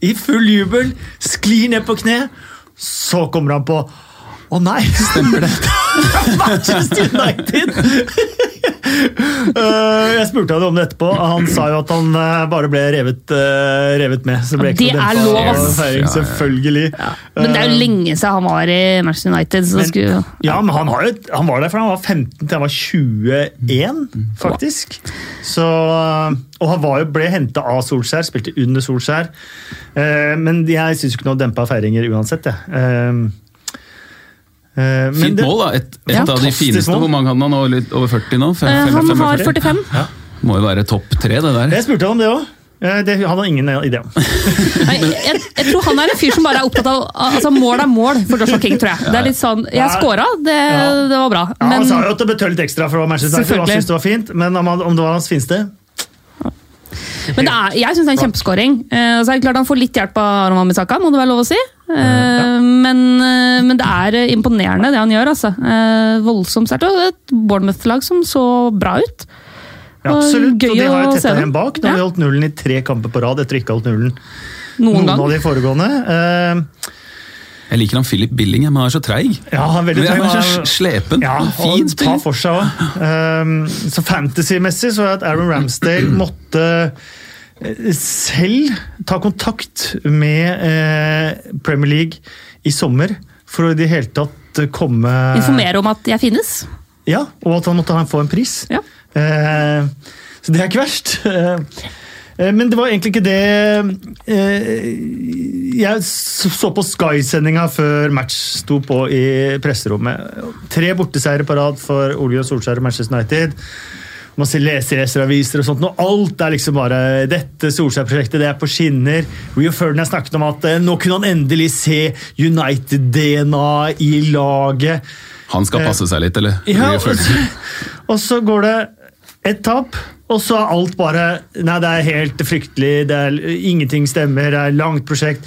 i full jubel sklir ned på kne. Så kommer han på Å nei! Stemmer det? Manchester United! Eh, jeg spurte han om det etterpå. Han sa jo at han eh, bare ble revet, eh, revet med. Så ble ikke det er lov, ass. feiring, Ja, ja. selvfølgelig. Men det er jo lenge siden han var i Manchester United. Så men- skulle, Ja, men han, har jo, han var der fra han var 15 til han var 21, faktisk. Så, og han var jo, ble henta av Solskjær, spilte under Solskjær. Eh, men jeg syns ikke noe dempa feiringer uansett, jeg. Eh, eh, Fint det- mål, da. Et, et Ja, av de fineste. mål. Hvor mange hadde han nå? Litt over 40 nå? Fem- Eh, fem- han har 45? Ja. Må jo være topp tre, det der. Jeg spurte han om det òg. Det han har ingen idé om. Nei, jeg, jeg tror han er en fyr som bare er opptatt av altså Mål er mål for Joshua King, tror jeg. Det er litt sånn, Jeg scora, det, Ja. det var bra. Ja, Men han sa jo at det betød litt ekstra for Manchester United. Han syntes det var fint, men om, om det var hans fineste Men det er, jeg syns det er en kjempeskåring. Uh, så er det klart Han får litt hjelp av Aron Wambisaka, må det være lov å si. Eh, men, uh, men det er eh, imponerende, det han gjør. altså. Eh, voldsomt sterkt. Og et Bournemouth-lag som så bra ut. Ja, absolutt. og de har jo tetta igjen bak. Nå har de Ja. holdt nullen i tre kamper på rad etter ikke å ha holdt nullen Noen, noen av de foregående. Eh, Jeg liker han Philip Billing, men han er så treig. ja, han er veldig Men Han er så slepen. Ja, fin og ta tar for seg òg. så fantasy-messig så er at Aaron Ramsdale måtte eh, selv ta kontakt med eh, Premier League i sommer for å i det hele tatt komme Informere om at jeg finnes. Ja, og at han måtte få en pris. Ja. Eh, så det er ikke verst. Eh, men det var egentlig ikke det eh, Jeg så på Sky-sendinga før match sto på i presserommet. Tre borteseiere på rad for Ole Gunnar Solskjær og Manchester United. Man ser leser leseraviser og sånt, og alt er liksom bare Dette Solskjær-prosjektet det er på skinner. Rio Ferdinand snakket om at eh, nå kunne han endelig se United-DNA i laget. Han skal passe seg litt, eller? Ja, og så, og så går det et tap, og så er alt bare Nei, det er helt fryktelig, det er, ingenting stemmer, det er langt prosjekt.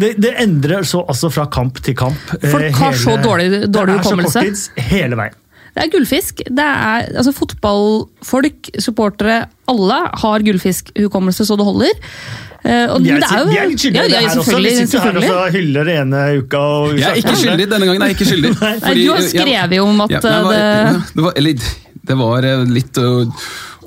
Det, det endrer så altså fra kamp til kamp. Folk har har så dårlig- dårlig Det er så hukommelse. korttids hele veien. Det er gullfisk. Det er, altså Fotballfolk, supportere, alle har gullfiskhukommelse så det holder. Eh, og er, det er jo- jeg er litt skyldig Ja, i det ja, her også. Vi sitter her og hyller det ene uka. Og Jeg er ikke skyldig denne gangen. er jeg ikke skyldig. Fordi, Nei, du har skrevet jo om at Ja, nei, eh, var, det det var, eller, det var eh, litt øh,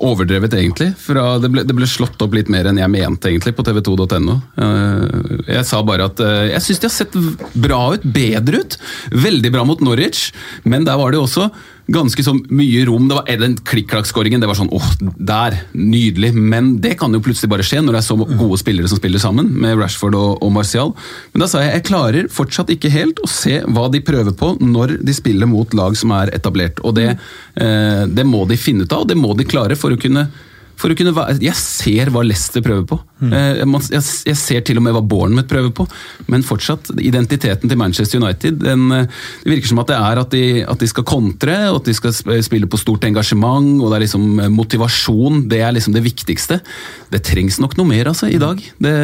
overdrevet, egentlig. Fra, det, ble, det ble slått opp litt mer enn jeg mente, egentlig, på tv2.no. Eh, Jeg sa bare at eh, jeg syns de har sett bra ut, bedre ut. Veldig bra mot Norwich, men der var det også ganske så mye rom. Det var Den klikk-klakk-skåringen, det var sånn åh, der, nydelig. Men det kan jo plutselig bare skje når det er så gode spillere som spiller sammen, med Rashford og, og Martial. Men da sa jeg jeg klarer fortsatt ikke helt å se hva de prøver på når de spiller mot lag som er etablert. Og det, eh, det må de finne ut av, og det må de klare for å kunne for å kunne Jeg ser hva Leicester prøver på. Eh, man- Jeg, jeg ser til og med hva Bournemouth prøver på, men fortsatt, identiteten til Manchester United den, eh, Det virker som at det er at de, at de skal kontre, og at de skal spille på stort engasjement, og det er liksom eh, motivasjon. Det er liksom det viktigste. Det trengs nok noe mer altså, i dag. Det,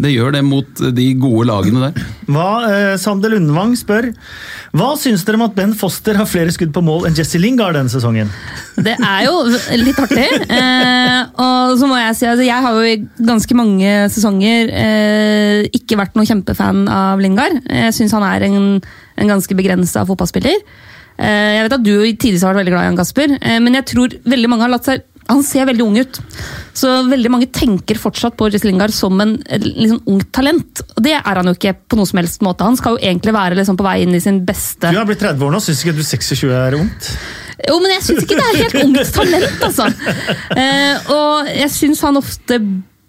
det gjør det mot de gode lagene der. Hva, eh, Sander Lundvang spør Hva syns dere om at Ben Foster har flere skudd på mål enn Jesse Lingard denne sesongen? Det er jo litt artig. Eh, og så må jeg si altså, jeg har jo i ganske mange sesonger eh, ikke vært noen kjempefan av Lingard. Jeg syns han er en, en ganske begrensa fotballspiller. Eh, jeg vet at du tidligere har vært veldig glad i han, Kasper, eh, men jeg tror veldig mange har latt seg han ser veldig ung ut. Så veldig mange tenker fortsatt på Jesse Lingard som en liksom, ungt talent. Og det er han jo ikke på noen som helst måte. Han skal jo egentlig være liksom, på vei inn i sin beste Du har blitt 30 år nå, syns ikke du 26 er ungt? jo, men jeg syns ikke det er helt ungt talent, altså. Eh, og jeg syns han ofte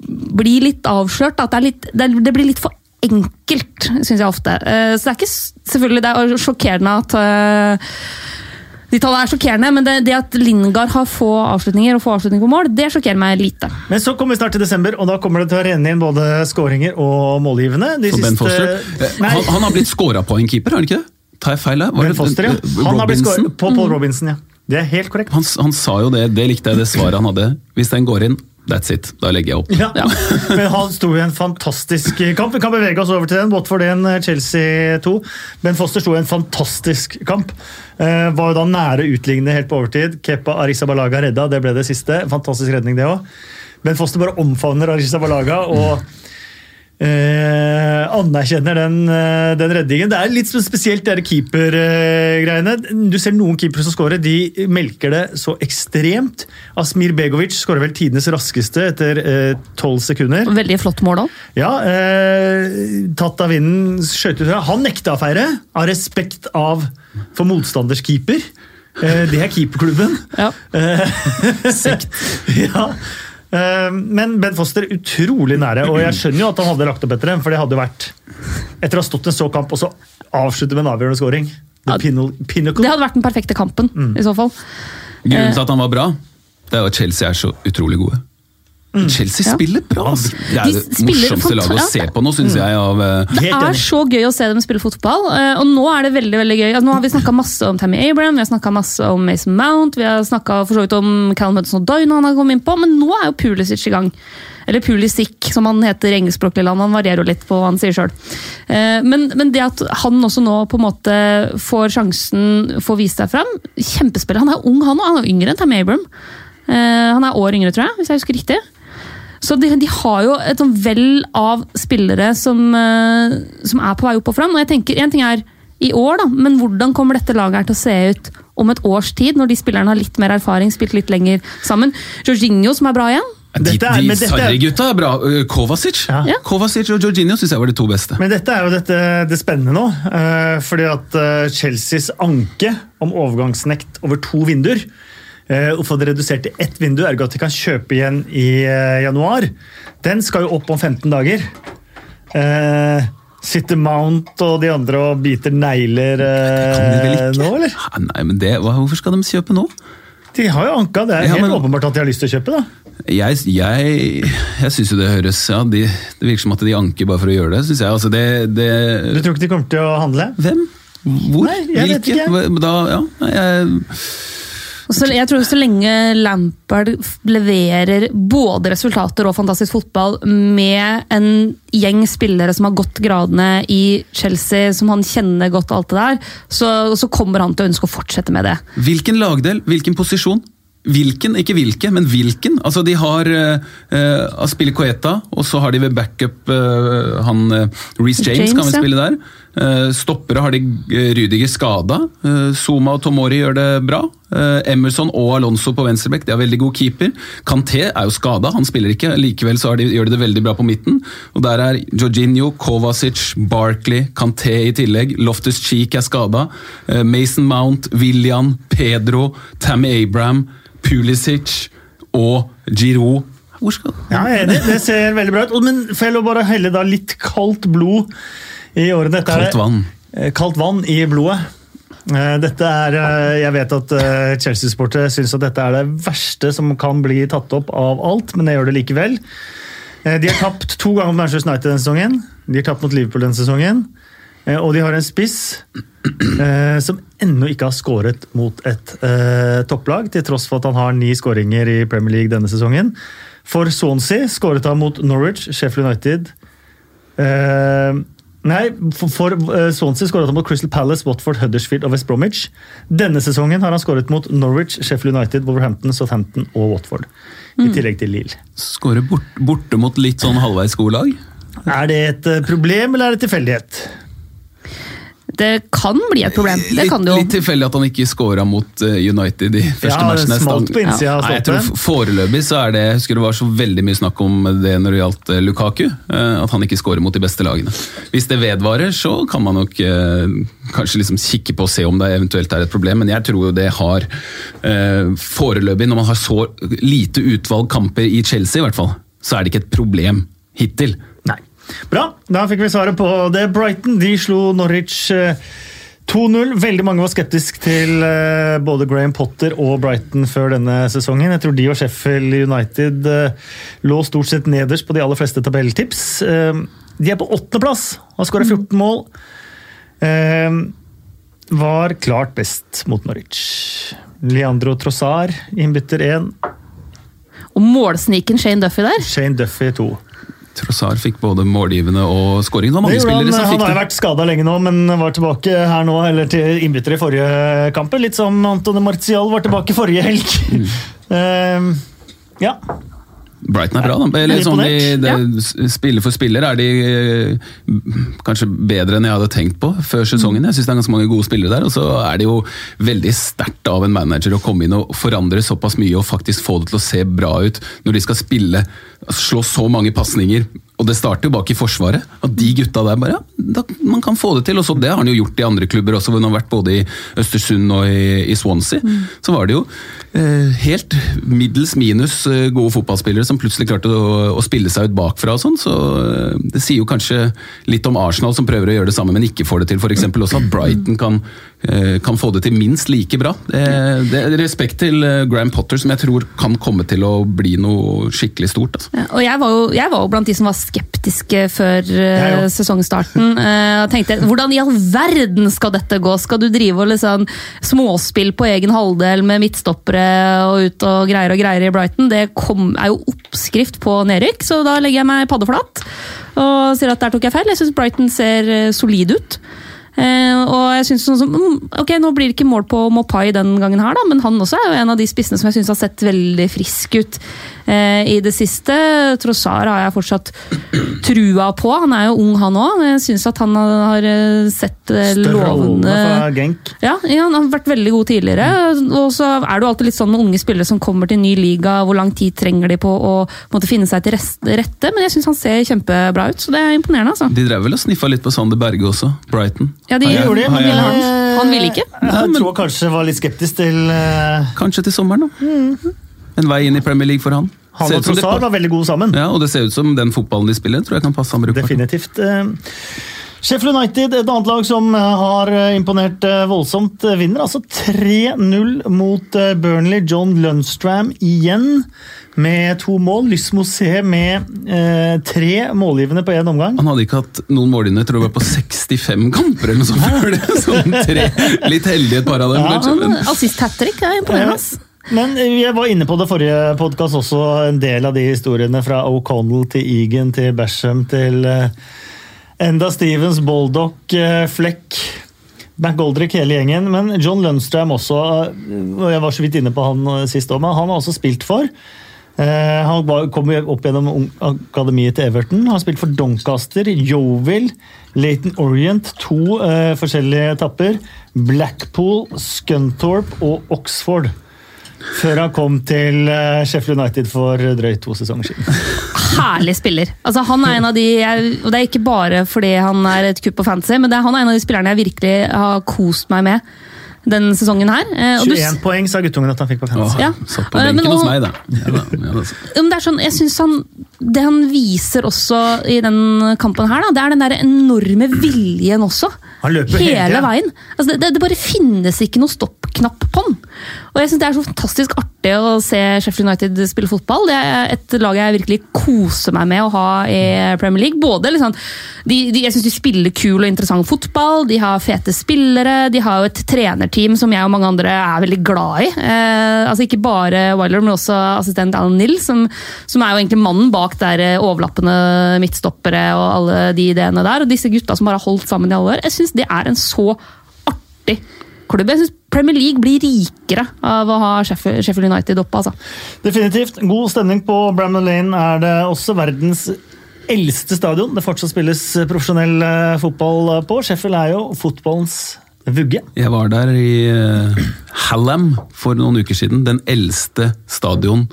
blir litt avslørt. At det, er litt, det, det blir litt for enkelt, syns jeg ofte. Eh, så det er ikke selvfølgelig det er sjokkerende at eh, de tallene er sjokkerende, men det, det at Lingard har få avslutninger og få avslutninger på mål, det sjokkerer meg lite. Men så kommer vi snart til desember, og da kommer det til å renne inn både skåringer og målgivende. De For Ben Foster. Eh, Nei, Han, han har blitt scora på en keeper, har han ikke det? Tar jeg feil der? Var Ben det- Foster, ja. Han har blitt skåret på Paul Robinson, ja. Det er helt korrekt. Han, han sa jo det, det likte jeg det svaret han hadde. Hvis den går inn, that's it. Da legger jeg opp. Ja. Men han sto i en fantastisk kamp. Vi kan bevege oss over til den. Watford 1, Chelsea 2. Ben Foster sto i en fantastisk kamp. Eh, var jo da nære utlignende helt på overtid. Kepa Arisabalaga redda, det ble det siste. Fantastisk redning, det òg. Ben Foster bare omfavner Arisabalaga. og eh, anerkjenner den, eh, den redningen. Det er litt spesielt, de keepergreiene. Du ser noen keepere som scorer, de melker det så ekstremt. Asmir Begovic skårer vel tidenes raskeste etter tolv sekunder. Veldig flott mål òg. Ja, eh, tatt av vinden, skjøt ut. Han nekta å feire, av respekt av for motstanders keeper. Eh, det er keeperklubben. Ja. ja. Eh, Men Ben Foster utrolig nære, og jeg skjønner jo at han hadde lagt opp etter dem. For det hadde vært Etter å ha stått en så kamp, og så avslutte med en avgjørende scoring. Ja. Det hadde vært den perfekte kampen, Mm. i så fall. Grunnen til at han var bra, det er at Chelsea er så utrolig gode. Chelsea Ja. spiller bra! altså. Det er De det spiller morsomste laget å se på nå, syns jeg. av... uh... Det er så gøy å se dem spille fotball, eh, og nå er det veldig veldig gøy. Altså, nå har vi snakka masse om Tammy Abraham, vi har snakka masse om Mason Mount, vi har snakka for så vidt om Callum Hudson og når han har kommet inn på, men nå er jo Pulisic i gang. Eller Pulisic, som han heter i engelskspråklig land. Han varierer jo litt på hva han sier sjøl. Men, men det at han også nå på en måte får sjansen, får vise seg fram Kjempespiller. Han er ung, han òg. Han er yngre enn Tammy Abraham. Eh, Han er år yngre, tror jeg, hvis jeg husker riktig. Så de, de har jo et sånn vell av spillere som, eh, som er på vei opp og fram. Og jeg tenker, En ting er i år, da, men hvordan kommer dette laget her til å se ut om et års tid, når de spillerne har litt mer erfaring, spilt litt lenger sammen? Jorginho, som er bra igjen. De, Dette er- de de Sarri-gutta er bra. Eh, Kovacic Ja. Kovacic og Jorginho syns jeg var de to beste. Men dette er jo dette, det spennende nå. eh, fordi at Chelseas anke om overgangsnekt over to vinduer og få det redusert til ett vindu, ergo at de kan kjøpe igjen i eh, januar, den skal jo opp om 15 dager. Eh, sitter Mount og de andre og biter negler eh, nå, eller? Ja, Nei, men det, Hvorfor skal de kjøpe nå? De har jo anka, det er Ja, helt men- åpenbart at de har lyst til å kjøpe. da. Jeg, jeg, jeg syns jo det høres ja, de, Det virker som at de anker bare for å gjøre det. Synes jeg. Altså, det, det Du tror ikke de kommer til å handle? Hvem? Hvor? Nei, jeg vet ikke. Da, ja, jeg, Så jeg tror så lenge Lampard leverer både resultater og fantastisk fotball med en gjeng spillere som har gått gradene i Chelsea, som han kjenner godt alt det der, så, så kommer han til å ønske å fortsette med det. hvilken lagdel? Hvilken posisjon? Hvilken, ikke hvilke, men hvilken. Altså, De har uh, Aspille Coeta, og så har de ved backup uh, han uh, Reece James, James, kan vi spille der. Eh, stoppere har de uh, Rydiger skada. Eh, Zuma og Tomori gjør det bra. Eh, Emerson og Alonso på venstreback, de har veldig god keeper. Kanté er jo skada, han spiller ikke. Likevel så de, gjør de det veldig bra på midten. Og Der er Jorginho, Kovacic, Barkley, Kanté i tillegg. Loftus Cheek er skada. Eh, Mason Mount, William, Pedro, Tammy Abraham, Pulisic og Giroud. Hvor skal Ja. Det ser veldig bra ut. Men får jeg lov bare å helle da litt kaldt blod i årene? Dette er- Kaldt vann. Eh, Kaldt vann i blodet. Eh, Dette er, eh, Jeg vet at Chelsea-sportere syns at dette er det verste som kan bli tatt opp av alt, men jeg gjør det likevel. De har tapt to ganger mot Manchester United denne sesongen. De har tapt mot Liverpool denne sesongen. Og de har en spiss som ennå ikke har skåret mot et eh, topplag, til tross for at han har ni skåringer i Premier League denne sesongen. For Swansea skåret han mot Norwich, Sheffield United eh, Nei, for, for eh, Swansea skåret han mot Crystal Palace, Watford, Huddersfield og West Bromwich. Denne sesongen har han skåret mot Norwich, Sheffield United, Wolverhampton, Southampton og Watford. I tillegg til Lille. Skårer bort, borte mot litt sånn halvveis gode lag. Er det et eh, problem, eller er det tilfeldighet? Det kan bli et problem. Det kan det litt, litt tilfeldig at han ikke scora mot eh, United i første Ja, matchen. smalt på innsida ja. Nei, jeg tror. Foreløpig så er det Jeg husker det var så veldig mye snakk om det når det gjaldt eh, Lukaku. eh, At han ikke scorer mot de beste lagene. Hvis det vedvarer, så kan man nok kanskje liksom kikke på og se om det eventuelt er et problem, men jeg tror jo det har Foreløpig, når man har så lite utvalg kamper i Chelsea i hvert fall, så er det ikke et problem hittil. Bra, da fikk vi svaret på det. Brighton de slo Norwich eh, 2-0. Veldig mange var skeptiske til eh, både Graham Potter og Brighton før denne sesongen. Jeg tror de og Sheffield United eh, lå stort sett nederst på de aller fleste tabelltips. Eh, De er på åttendeplass, har skåra 14 mål. Eh, Var klart best mot Norwich. Leandro Trossard, innbytter 1. Og målsniken Shane Duffy der. Shane Duffy 2. Trossard fikk både målgivende og spillere han, som han har vært skada lenge nå, men var tilbake her nå, eller til innbytter i forrige kamp. Litt som Antone Martial var tilbake forrige helg. Mm. uh, ja. Brighton er bra, da. Eller er sånn de, de, Spiller for spiller er de eh, kanskje bedre enn jeg hadde tenkt på før sesongen. Jeg synes det er ganske mange gode spillere der. Og så er det jo veldig sterkt av en manager å komme inn og forandre såpass mye og faktisk få det til å se bra ut når de skal spille, slå så mange pasninger. Og det starter jo bak i Forsvaret. At de gutta der bare ja, Man kan få det til. Og så Det har han jo gjort i andre klubber også, hvor han har vært både i Østersund og i, i Swansea. Så var det jo eh, helt middels minus eh, gode fotballspillere som plutselig klarte å, å spille seg ut bakfra og sånn. Så eh, det sier jo kanskje litt om Arsenal som prøver å gjøre det samme, men ikke får det til. F.eks. også at Brighton kan, eh, kan få det til minst like bra. Det, det er Respekt til eh, Graham Potter, som jeg tror kan komme til å bli noe skikkelig stort. Altså. Ja, Og jeg var, jo, jeg var jo blant de som var skeptiske før uh, sesongstarten. Uh, tenkte hvordan i all verden skal dette gå? Skal du drive og liksom småspill på egen halvdel med midtstoppere og ut og greier og greier i Brighton? Det kom, er jo oppskrift på nedrykk, så da legger jeg meg paddeflat og sier at der tok jeg feil. Jeg syns Brighton ser eh, solid ut. Uh, og jeg synes sånn som, mm, ok, Nå blir det ikke mål på Mopai den gangen, her da, men han også er jo en av de spissene som jeg synes har sett veldig frisk ut i det siste. Trossar har jeg fortsatt trua på. Han er jo ung, han òg. Jeg syns at han har eh, sett lovende. Strålende fra Genk. ja, ja, han har vært veldig god tidligere. Og så er det jo alltid litt sånn med unge spillere som kommer til ny liga, hvor lang tid trenger de på å måtte finne seg til rette. Men jeg syns han ser kjempebra ut, så det er imponerende. altså. De drev vel og sniffa litt på Sander Berge også, Brighton. Ja, de jeg- gjorde det, men de- han, han ville ikke. Jeg tror kanskje var litt skeptisk til eh, Kanskje til sommeren, da. En vei inn i Premier League for han. Han og ut Trossard var veldig gode sammen. Ja, og det ser ut som den fotballen de spiller, tror jeg kan passe han brukbart. Definitivt. Eh, Sheffield United, et annet lag som eh, har eh, imponert voldsomt, vinner altså 3-0 mot Burnley. John Lundstram igjen med to mål. Lysmosé med eh, tre målgivende på én omgang. Han hadde ikke hatt noen målgivende, tror jeg var på 65 kamper eller noe sånt før det. Sånn tre, litt heldig et par av dem, Ja. Assist hat trick er imponerende. Men eh, jeg var inne på det forrige podkast også, en del av de historiene fra O'Connell til Egan til Basham til eh, Enda Stevens, Boldock, eh, Fleck McGoldrick, hele gjengen. Men John Lundstrøm også, og jeg var så vidt inne på han sist òg, men han har også spilt for. Han kom opp gjennom akademiet til Everton. Har spilt for Doncaster, Yeovil, Leighton Orient, to forskjellige etapper. Blackpool, Scunthorpe og Oxford. Før han kom til eh, Sheffield United for drøyt to sesonger siden. Herlig spiller. Altså, han er en av de, jeg, og Det er ikke bare fordi han er et kupp på fantasy, men det er, han er en av de spillerne jeg virkelig har kost meg med denne sesongen her. Og 21 du 21 poeng sa guttungen at han fikk på fantasy. Ja. Satt på Eh, benken men hos meg, da. Ja, da, ja, da. Men det er sånn, jeg synes han, Det han viser også i den kampen, her, da, det er den der enorme viljen også. Han løper hele hele veien. Altså, det, det, det bare finnes ikke noe stoppknapp på han. Og jeg synes Det er så fantastisk artig å se Sheffield United spille fotball. Det er et lag jeg virkelig koser meg med å ha i Premier League. Både liksom, de, de, Jeg syns de spiller kul og interessant fotball, de har fete spillere, de har jo et trenerteam som jeg og mange andre er veldig glad i. Eh, altså Ikke bare Wyler, men også assistent Alan Nill, som, som, er jo egentlig mannen bak der eh, overlappende midtstoppere og alle de ideene der. Og disse gutta som bare har holdt sammen i alle år. Jeg syns det er en så artig klubb. Jeg synes Premier League blir rikere av å ha Sheffield United oppe. Altså. Definitivt. God stemning på Bramall Lane er det også verdens eldste stadion det fortsatt spilles profesjonell eh, fotball på. Sheffield er jo fotballens vugge. Jeg var der i Hallam for noen uker siden. Den eldste stadion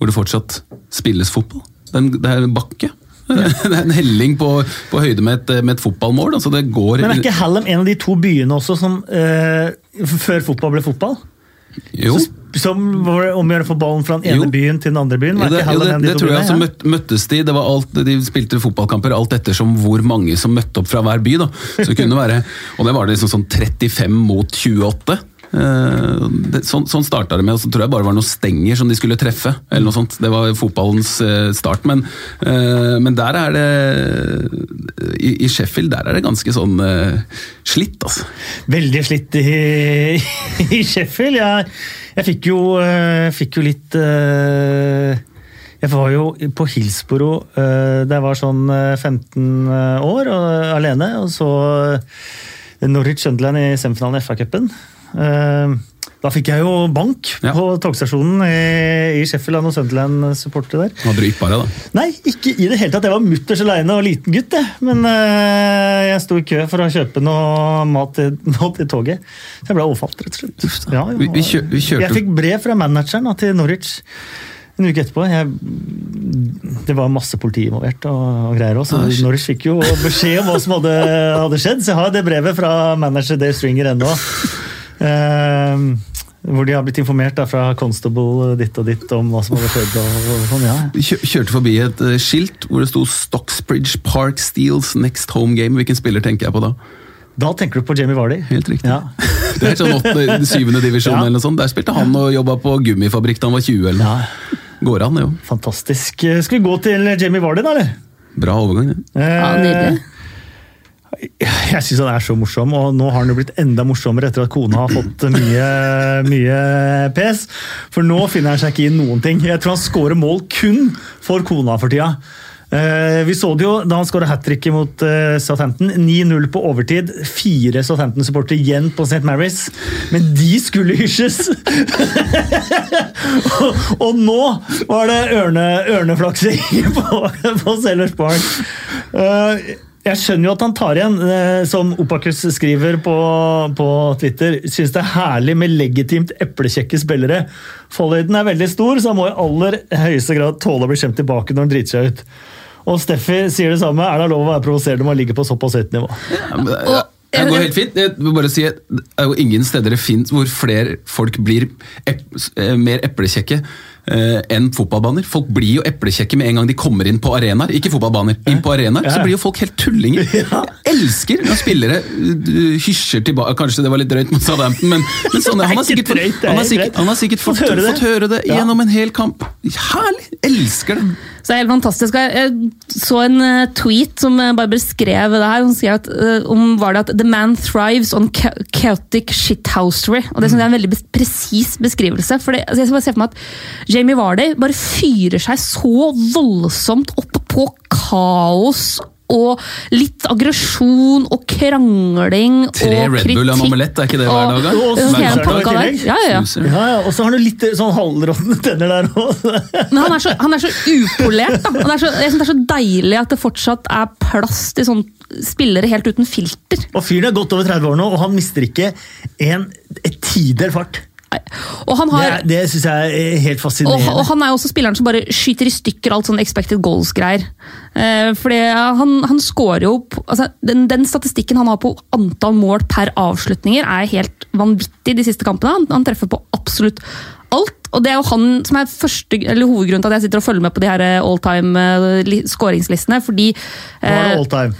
hvor det fortsatt spilles fotball. Den, det er en bakke. Det er en helling på, på høyde med et, med et fotballmål. Altså det går Men er ikke Hallam en av de to byene også som uh, før fotball ble fotball? Jo. Så, som var det omgjørende for ballen fra den ene Jo. byen til den andre byen? Jo, Var det, jo, det, en av de det to tror jeg altså møt, møttes de. Det var alt, de spilte fotballkamper alt ettersom hvor mange som møtte opp fra hver by. da. Så det kunne være, Og det var det liksom sånn 35 mot 28. Eh, det, sånn sånn starta det med, og så tror jeg bare det var noen stenger som de skulle treffe. eller noe sånt. Det var fotballens uh, start. Men, uh, men der er det i, I Sheffield der er det ganske sånn slitt, altså. Veldig slitt i, i Sheffield. Jeg, jeg fikk, jo, fikk jo litt Jeg var jo på Hillsboro eh, da jeg var sånn eh, 15 år og, alene, og så Norwich Sunderland i semifinalen i FA-cupen. Eh, Da fikk jeg jo bank Ja. på togstasjonen i, i Sheffield og noen Sunderland-supportere der. Hadde du yppa deg, da? Nei, ikke i det hele tatt. Jeg var mutters aleine og liten gutt. jeg. Men eh, jeg sto i kø for å kjøpe noe mat til, mat til toget. Så jeg ble overfalt, rett og slett. Ja, ja. Vi- vi kjø- vi Jeg fikk brev fra manageren da, til Norwich en uke etterpå. Jeg, det var masse politi involvert og, og greier også. så. Norwich fikk jo beskjed om hva som hadde, hadde skjedd, så jeg har det brevet fra manager Dave Stringer ennå. Eh, hvor de har blitt informert da, fra constable ditt og ditt om hva som hadde skjedd. og, og sånn, ja. Kjørte forbi et uh, skilt hvor det sto Stocksbridge Park Steels next home game. Hvilken spiller tenker jeg på da? Da tenker du på Jamie Vardy. Helt riktig. Ja. Det er sånn åtte, syvende divisjon Ja. eller noe sånt. Der spilte han og jobba på gummifabrikk da han var 20 eller noe. ja, Går an, jo. Fantastisk. Skal vi gå til Jamie Vardy, da, eller? Bra overgang, det. Ja, nydelig. Jeg syns han er så morsom, og nå har han jo blitt enda morsommere etter at kona har fått mye, mye pes. For nå finner han seg ikke i noen ting. Jeg tror han scorer mål kun for kona for tida. Eh, vi så det jo da han skåra hat tricket mot eh, Southampton. 9-0 på overtid. Fire Southampton-supportere igjen på St. Mary's. Men de skulle hysjes! og, og nå var det ørne, ørneflaksing på, på Sellers Park. Jeg skjønner jo at han tar igjen, eh, som Opakus skriver på, på Twitter. Syns det er herlig med legitimt eplekjekke spillere. Fallhøyden er veldig stor, så han må i aller høyeste grad tåle å bli skjemt tilbake når han driter seg ut. Og Steffi sier det samme. Er det lov å være provoserende når man ligger på såpass høyt nivå? Ja, men det- ja, Det går helt fint. Jeg vil bare si Det er jo ingen steder det finnes hvor flere folk blir ep eh, mer eplekjekke enn fotballbaner. Folk blir jo eplekjekke med en gang de kommer inn på arenaer. Ikke fotballbaner, inn på arenaer. Så blir jo folk helt tullinger. Jeg elsker når spillere eh, hysjer tilbake Kanskje det var litt drøyt mot Southampton, men, men sånn, han, har er sikkert, er han, har sikkert, han har sikkert fått, Fått høre det. gjennom en hel kamp. Herlig! Elsker det! Så det er helt fantastisk. Jeg så en eh, tweet som eh, bare beskrev det her. Hun skrev at, eh, om var det at The man thrives on chaotic shithousery. Og det er en veldig presis beskrivelse. For det, altså jeg skal bare se for meg at Jamie Vardy bare fyrer seg så voldsomt opp på kaos og litt aggresjon og krangling Tre og Red Bull og en omelett, er ikke det hver dag, da? Og han. Ja, ja, ja. Og så har du litt eh, sånn halvråtne tenner der òg. Men han er så, han er så upolert. Da. Det er så, jeg synes det er så deilig at det fortsatt er plass til sånn spillere helt uten filter. Og fyren er godt over 30 år nå, og han mister ikke en et tidel fart. Og han Det, har... er- det syns jeg er helt fascinerende. og han er jo også spilleren som bare skyter i stykker alt sånn expected goals-greier. Eh, fordi han, han scorer jo altså, den, den statistikken han har på antall mål per avslutninger, er helt vanvittig de siste kampene. Han, han treffer på absolutt alt. Og det er jo han som er første, eller hovedgrunnen til at jeg sitter og følger med på de her all time skåringslistene. Fordi det eh, all time?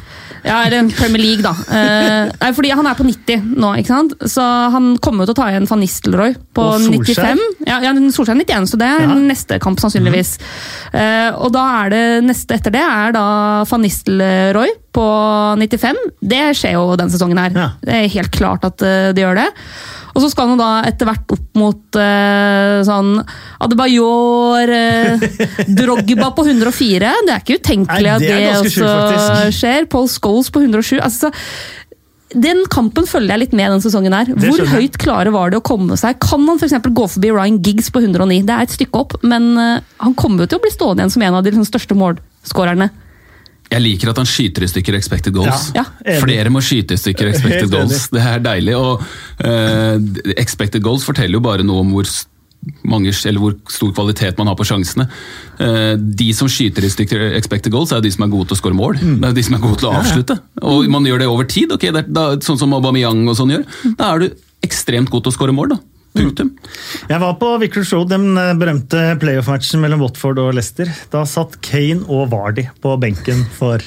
Ja, eller Premier League, da. Eh, nei, fordi han er på 90 nå, ikke sant? så han kommer jo til å ta igjen van Nistelrooy på Og 95. Ja, ja Solskjær er 91, så det er Ja. neste kamp, sannsynligvis. Eh, og da er det neste etter det er da van Nistelrooy på 95. Det skjer jo den sesongen her. Ja. Det er helt klart at eh, det gjør det. Og så skal han da etter hvert opp mot uh, sånn Adebayor, uh, Drogba på 104. Det er ikke utenkelig at det det, også faktisk. skjer. Paul Scholes på 107. Altså, den kampen følger jeg litt med den sesongen her. Hvor høyt klare var det å komme seg? Kan han for eksempel gå forbi Ryan Giggs på 109? Det er et stykke opp, men han kommer jo til å bli stående igjen som en av de liksom, største målskårerne. Jeg liker at han skyter i stykker expected goals. Ja. Flere må skyte i stykker expected goals. Det er deilig. Og uh, expected goals forteller jo bare noe om hvor, mange, eller hvor stor kvalitet man har på sjansene. Eh, de som skyter i stykker expected goals, er de som er gode til å skåre mål. Mm. Det er de som er gode til å avslutte. Og man gjør det over tid. okay, det er, da, Sånn som Aubameyang og sånn gjør. Da er du ekstremt god til å skåre mål. da. Punktum. Jeg var på Vickers Road, den eh, berømte playoff-matchen mellom Watford og Leicester. Da satt Kane og Vardy på benken for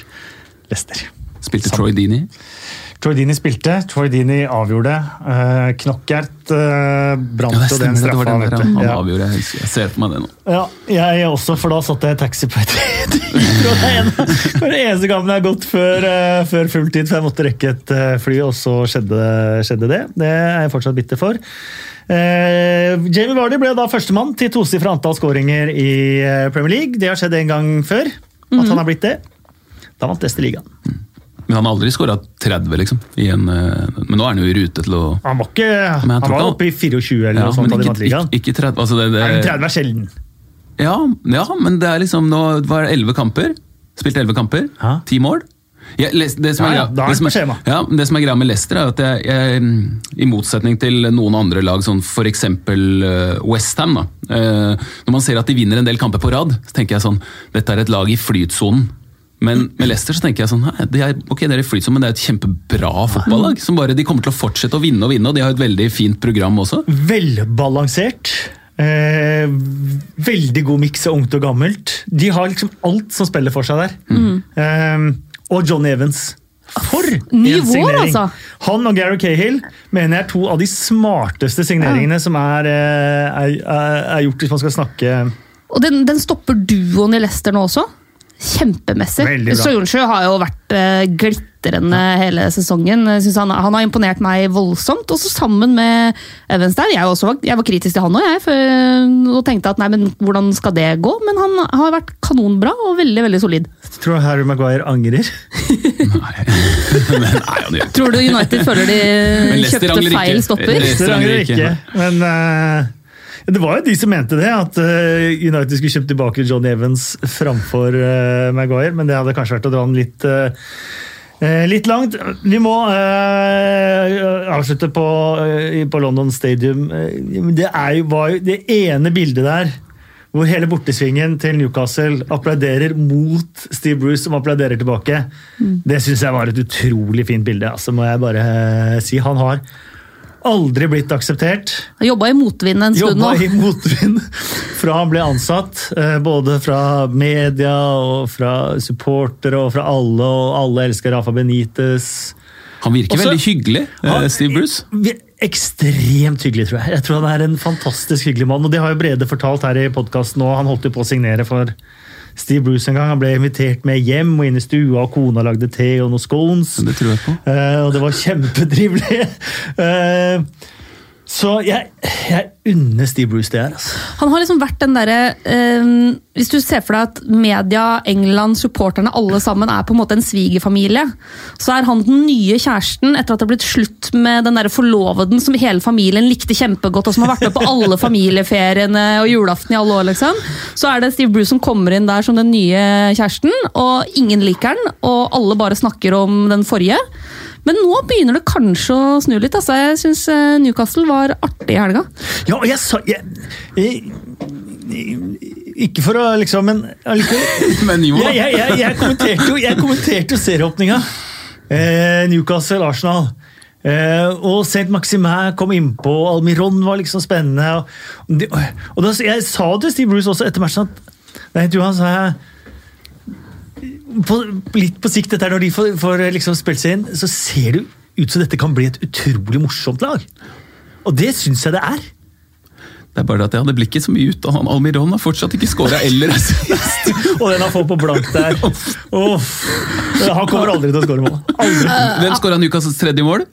Leicester. Spilte Troy Dini. Troy Dini spilte, Troy Dini avgjorde. Uh, Knockert uh, brant Ja, den straffa. den der. Han Ja. avgjorde. Jeg ser for meg det nå. Ja, jeg også, for da satt jeg i taxi på et Det var den eneste gangen jeg har gått før, eh, før fulltid, for jeg måtte rekke et fly, og så skjedde, skjedde det. Det er jeg fortsatt bitter for. Eh, Jamie Vardy ble da førstemann til tosifra antall skåringer i eh, Premier League. Det har skjedd en gang før, at han har blitt det. Da vant Leicester ligaen. Men han har aldri skåra 30, liksom. I en, eh, men nå er han jo i rute til å Han var, ikke, han var han- oppe i 24 eller Ja, noe sånt men da de ikke, vant ligaen. ikke, ikke 30, altså det, det, Nei, 30 er sjelden. ja, ja, men det er liksom Nå var det 11 kamper. Spilt 11 kamper. Ti 10 mål. Les- det, som er, Ja, ja, greia- det, som det ja, det som er greia med Leicester, er at jeg, jeg, i motsetning til noen andre lag, som f.eks. Westham, da. eh, når man ser at de vinner en del kamper på rad, så tenker jeg sånn Dette er et lag i flytsonen. Men med Leicester så tenker jeg sånn nei, de er, ok, det er i flytsonen, men det er et kjempebra fotballag. som bare, De kommer til å fortsette å vinne og vinne, og de har et veldig fint program også. Velbalansert. Eh, veldig god miks av ungt og gammelt. De har liksom alt som spiller for seg der. Eh, og John Evans. For Ny en vår, signering! altså. Han og Gary Cahill mener jeg er to av de smarteste signeringene som er, eh, er, er, er gjort hvis man skal snakke Og den, den stopper duoen i Leicester nå også. Kjempemessig. Soyuncu har jo vært eh, glitrende hele sesongen. Synes han, han har imponert meg voldsomt. Også sammen med Evans der. Jeg, også, var- jeg var kritisk til han òg, jeg. For, og tenkte at nei, men hvordan skal det gå? Men han har vært kanonbra og veldig veldig solid. Tror du Harry Maguire angrer? Nei, men, nei Tror du United føler de kjøpte angrer feil ikke. stopper? Leicester angrer ikke. Men uh... det var jo de som mente det, at eh, United skulle kjøpt tilbake Johnny Evans framfor eh, Maguire, men det hadde kanskje vært å dra den litt eh, Litt langt. Vi må eh, avslutte på, eh, på London Stadium. Eh, Det er jo, var jo det ene bildet der hvor hele bortesvingen til Newcastle applauderer mot Steve Bruce, som applauderer tilbake. Det syns jeg var et utrolig fint bilde. Altså, må jeg bare si. Han har aldri blitt akseptert. Han jobba i motvind en stund nå. Jobba i motvind fra han ble ansatt. eh, Både fra media og fra supportere og fra alle. Og alle elsker Rafa Benitez. Han virker Også- veldig hyggelig, eh, Han- Steve Bruce. Ekstremt hyggelig, tror jeg. Jeg tror han er en fantastisk hyggelig mann. Og det har jo Brede fortalt her i podkasten nå. Han holdt jo på å signere for Steve Bruce en gang. Han ble invitert med hjem og inn i stua, og kona lagde te og noen scones. Det tror jeg på. Uh, og det var kjempedrivelig. Eh, så jeg, jeg unner Steve Bruce det her. Altså. Han har liksom vært den derre eh, Hvis du ser for deg at media, England, supporterne, alle sammen er på en måte en svigerfamilie, så er han den nye kjæresten etter at det har blitt slutt med den der forloveden som hele familien likte kjempegodt, og som har vært med på alle familieferiene og julaften i alle år, liksom. Så er det Steve Bruce som kommer inn der som den nye kjæresten, og ingen liker den, og alle bare snakker om den forrige. Men nå begynner det kanskje å snu litt. Altså. Jeg syns Newcastle var artig i helga. Ja, og jeg sa jeg, jeg, Ikke for å liksom Men allikevel. Men jo da. Jeg, jeg, jeg, jeg kommenterte jo, jeg kommenterte jo serieåpninga. Eh, Newcastle, Arsenal. Eh, og St. Maximin kom innpå, Almiron var liksom spennende. Og, og, og da, jeg sa til Steve Bruce også etter matchen at Nei, du, han sa jeg på, litt på sikt, dette er når de får, får liksom spilt seg inn, så ser det ut som dette kan bli et utrolig morsomt lag. Og det syns jeg det er. Det er bare at jeg hadde blikket så mye ut, og han Almiron har fortsatt ikke scora eller assist. Og den han får på blank der. Uff. Han kommer aldri til å skåre mål. Aldri. Hvem scora Newcastles tredje mål?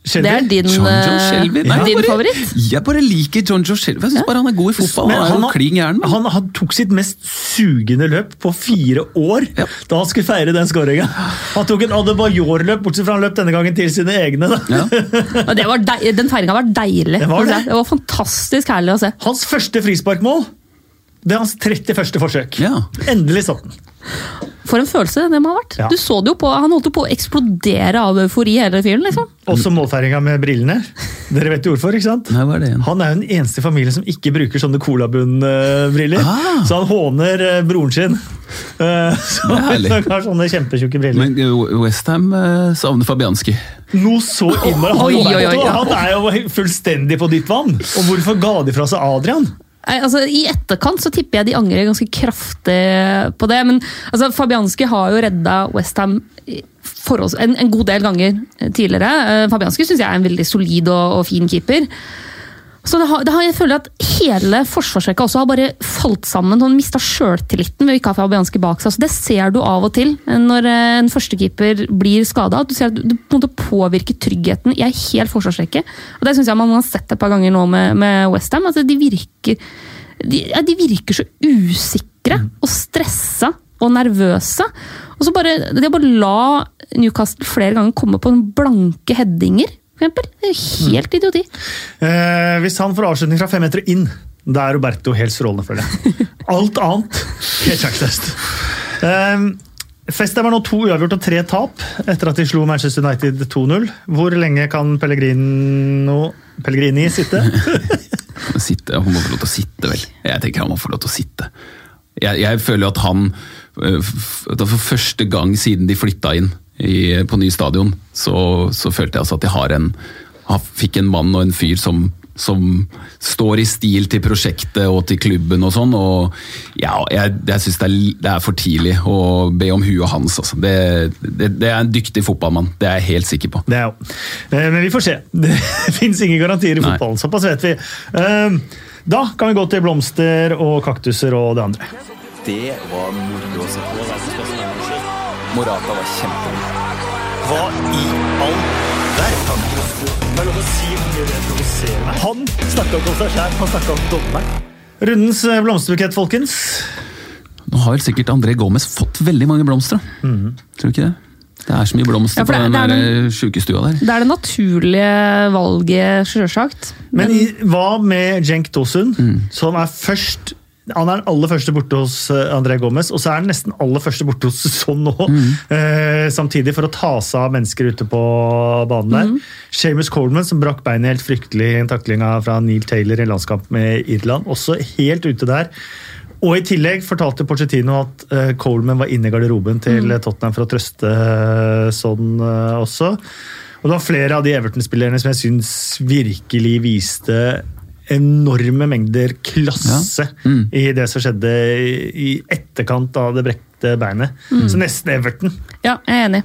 Shelby. Det er din, John Joe eh, Shelby. Nei, din bare, favoritt? Jeg bare liker John Joe Shelby. Jeg syns bare han er god i fotball. Men Han er han, men- han, han tok sitt mest sugende løp på fire år Ja. da han skulle feire den skåringa. Han tok en Adebayor-løp, bortsett fra han løp denne gangen til sine egne. Da. Ja. Og det var deil, den feiringa var deilig. Det var det. det var fantastisk herlig å se. Hans første frisparkmål det er hans 31. forsøk. Ja. Endelig satt den. For en følelse det må ha vært. Ja. Du så det jo på, Han holdt jo på å eksplodere av eufori, hele fyren. liksom. Også målfeiringa med brillene. Dere vet jo hvorfor, ikke sant? Nei, hva er det igjen? Han er jo den eneste i familien som ikke bruker sånne colabunn-briller. Ah. Så han håner eh, broren sin. Så han har sånne kjempetjukke briller. Men Westham savner Fabianski. Noe så innmari ja. Han er jo fullstendig på dypt vann! Og hvorfor ga de fra seg Adrian? Altså, I etterkant så tipper jeg de angrer ganske kraftig på det. Men altså, Fabianski har jo redda Westham en, en god del ganger tidligere. Eh, Fabianski syns jeg er en veldig solid og, og fin keeper. Så det har, det har, jeg føler at hele forsvarsrekka også har bare falt sammen. Han mista sjøltilliten ved å ikke ha Fabianski bak seg. Så det ser du av og til når eh, en førstekeeper blir skada. Du ser at det på en måte påvirker tryggheten i ei hel forsvarsrekke. Og Det syns jeg man har sett et par ganger nå med, med Westham. Altså, de, virker, de, ja, de virker så usikre og stressa og nervøse. Og så bare, Det å bare la Newcastle flere ganger komme på blanke headinger, helt idioti. Eh, hvis han får avslutning fra fem meter inn, da er Roberto helt strålende, føler jeg. Alt annet helt sjakktest. Eh, Festheim har nå to uavgjort og tre tap etter at de slo Manchester United 2-0. Hvor lenge kan Pellegrino, Pellegrini sitte? Sitte, han må få lov til å sitte, vel. Jeg tenker han må få lov til å sitte. Jeg, jeg føler jo at han at For første gang siden de flytta inn i, på ny stadion, så, så følte jeg altså at jeg har en har, fikk en mann og en fyr som, som står i stil til prosjektet og til klubben og sånn. og ja, Jeg, jeg syns det, det er for tidlig å be om huet hans. Altså. Det, det, det er en dyktig fotballmann, det er jeg helt sikker på. Det er jo. Eh, Men vi får se. Det fins ingen garantier i Nei. fotballen, såpass vet vi. Eh, Da kan vi gå til blomster og kaktuser og det andre. Det var moro å se på. Morata var kjempegod. Hva i all verden? Det er lov å si mye det provoserer meg. Han snakka om seg sjæl, han snakka om dommeren. Rundens eh, blomsterbukett, folkens. Nå har vel sikkert André Gomez fått veldig mange blomster. da. Tror du ikke det? Det er så mye blomster Ja, på det- den der eh, sjukestua der. Det er det naturlige valget, sjølsagt. Men i, hva med Jenk Dosun, mm. som er først han er den aller første borte hos eh, André Gomez, og så er han nesten aller første borte hos sånn nå. Eh, samtidig, for å ta seg av mennesker ute på banen der. Seamus Coleman, som brakk beinet helt fryktelig i en takling fra Neil Taylor i landskamp med Irland, også helt ute der. Og i tillegg fortalte Pochettino at eh, Coleman var inne i garderoben til Tottenham for å trøste sånn eh, også. Og det var flere av de Everton-spillerne som jeg syns virkelig viste enorme mengder klasse Ja. Mm. i det som skjedde i etterkant av det brekte beinet. Så nesten Everton. Ja, jeg er enig.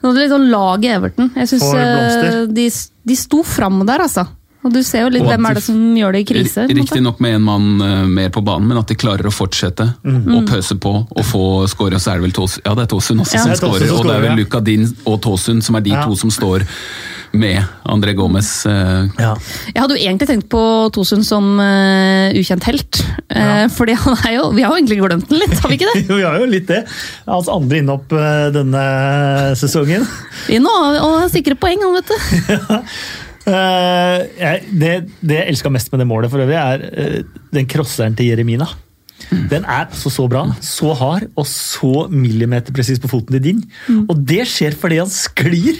Litt sånn laget Everton. Jeg synes eh, de, de sto fram der, altså. Og du ser jo litt hvem er det som gjør det i krise. Riktignok med en mann eh, mer på banen, men at de klarer å fortsette å pøse på og få skåre. Og så er det vel Tåsund ja, det er Tåsund også Ja. som er skårer, og det er vel Luka Din og Tåsund som er de Ja. to som står med André Gomez. eh, Ja. Jeg hadde jo egentlig tenkt på Tosun som uh, ukjent helt. Eh, fordi han er jo, Vi har jo egentlig glemt den litt, har vi ikke det? Jo, vi har jo litt det. Hans andre innhopp uh, denne sesongen. Inn og, og sikre poeng, han, vet du. Eh, det, det jeg elska mest med det målet, for øvrig, er eh, den crosseren til Jeremina. Den er altså så bra, så hard og så millimeterpresis på foten til din. Og det skjer fordi han sklir!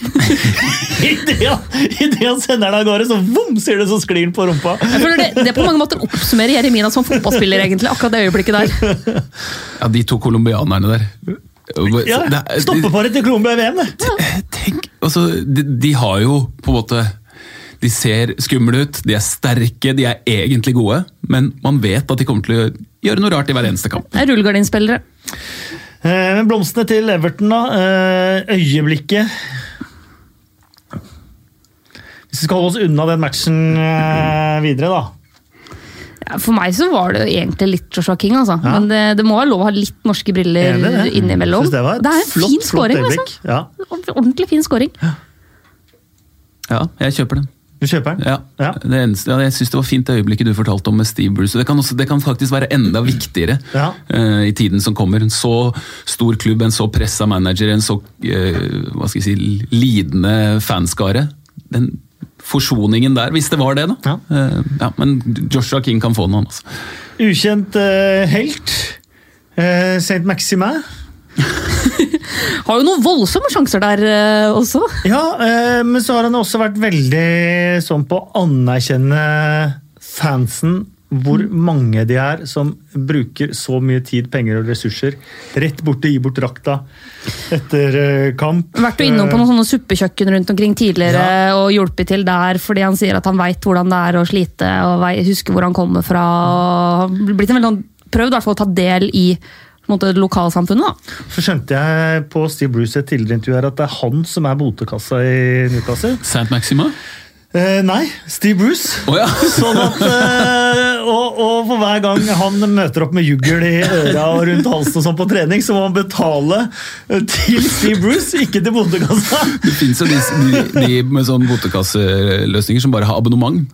Idet han, i det han sender den av gårde, så vom, sier det så sklir han på rumpa. Jeg føler det, det på mange måter oppsummerer Jeremina som fotballspiller, egentlig, akkurat det øyeblikket der. Ja, de to colombianerne der. Ja, Det er- Stoppeparet til Colombia i VM, det! Tenk, altså, de, de har jo på en måte De ser skumle ut, de er sterke, de er egentlig gode, men man vet at de kommer til å gjøre noe rart i hver eneste kamp. Det er rullegardinspillere. Eh, Men blomstene til Everton, da. eh, Øyeblikket Hvis vi skal holde oss unna den matchen eh, videre, da. For meg så var det egentlig litt Joshua King, altså. Ja. Men det, det må være lov å ha litt norske briller det det. innimellom. Synes det var det er en flott, fin scoring, altså. Ja. Ordentlig fin scoring. Ja, jeg kjøper den. Du kjøper den? Ja, Ja. Det eneste, ja, jeg synes det var fint det øyeblikket du fortalte om med Steve Bruce. Det kan, også, det kan faktisk være enda viktigere Ja. uh, i tiden som kommer. En så stor klubb, en så pressa manager, en så uh, hva skal jeg si, lidende fanskare. Den forsoningen der, hvis det var det, da. Ja. Eh, ja, men Joshua King kan få den, han. Altså. Ukjent helt. Uh, Saint Maximin. Har jo noen voldsomme sjanser der eh, også. Ja, eh, men så har han også vært veldig sånn på å anerkjenne fansen. Hvor mange de er som bruker så mye tid, penger og ressurser rett bort til å gi bort drakta etter eh, kamp. Vært jo innom på noen sånne suppekjøkken rundt omkring tidligere og hjulpet til der, fordi han sier at han veit hvordan det er å slite og vei- husker hvor han kommer fra. og blitt en veldig sånn- Prøvd i hvert fall å ta del i måte, lokalsamfunnet. da. Så skjønte jeg på Steve Bruce et tidligere intervju her at det er han som er botekassa i Newcastle. Saint Maxima? Eh, nei, Steve Bruce. Oh, ja! Sånn at, eh, og, og for hver gang han møter opp med juggel i øra og rundt halsen og sånn på trening, så må han betale eh, til Steve Bruce, ikke til botekassa. Det fins jo de, de, de med sånn botekasseløsninger som bare har abonnement.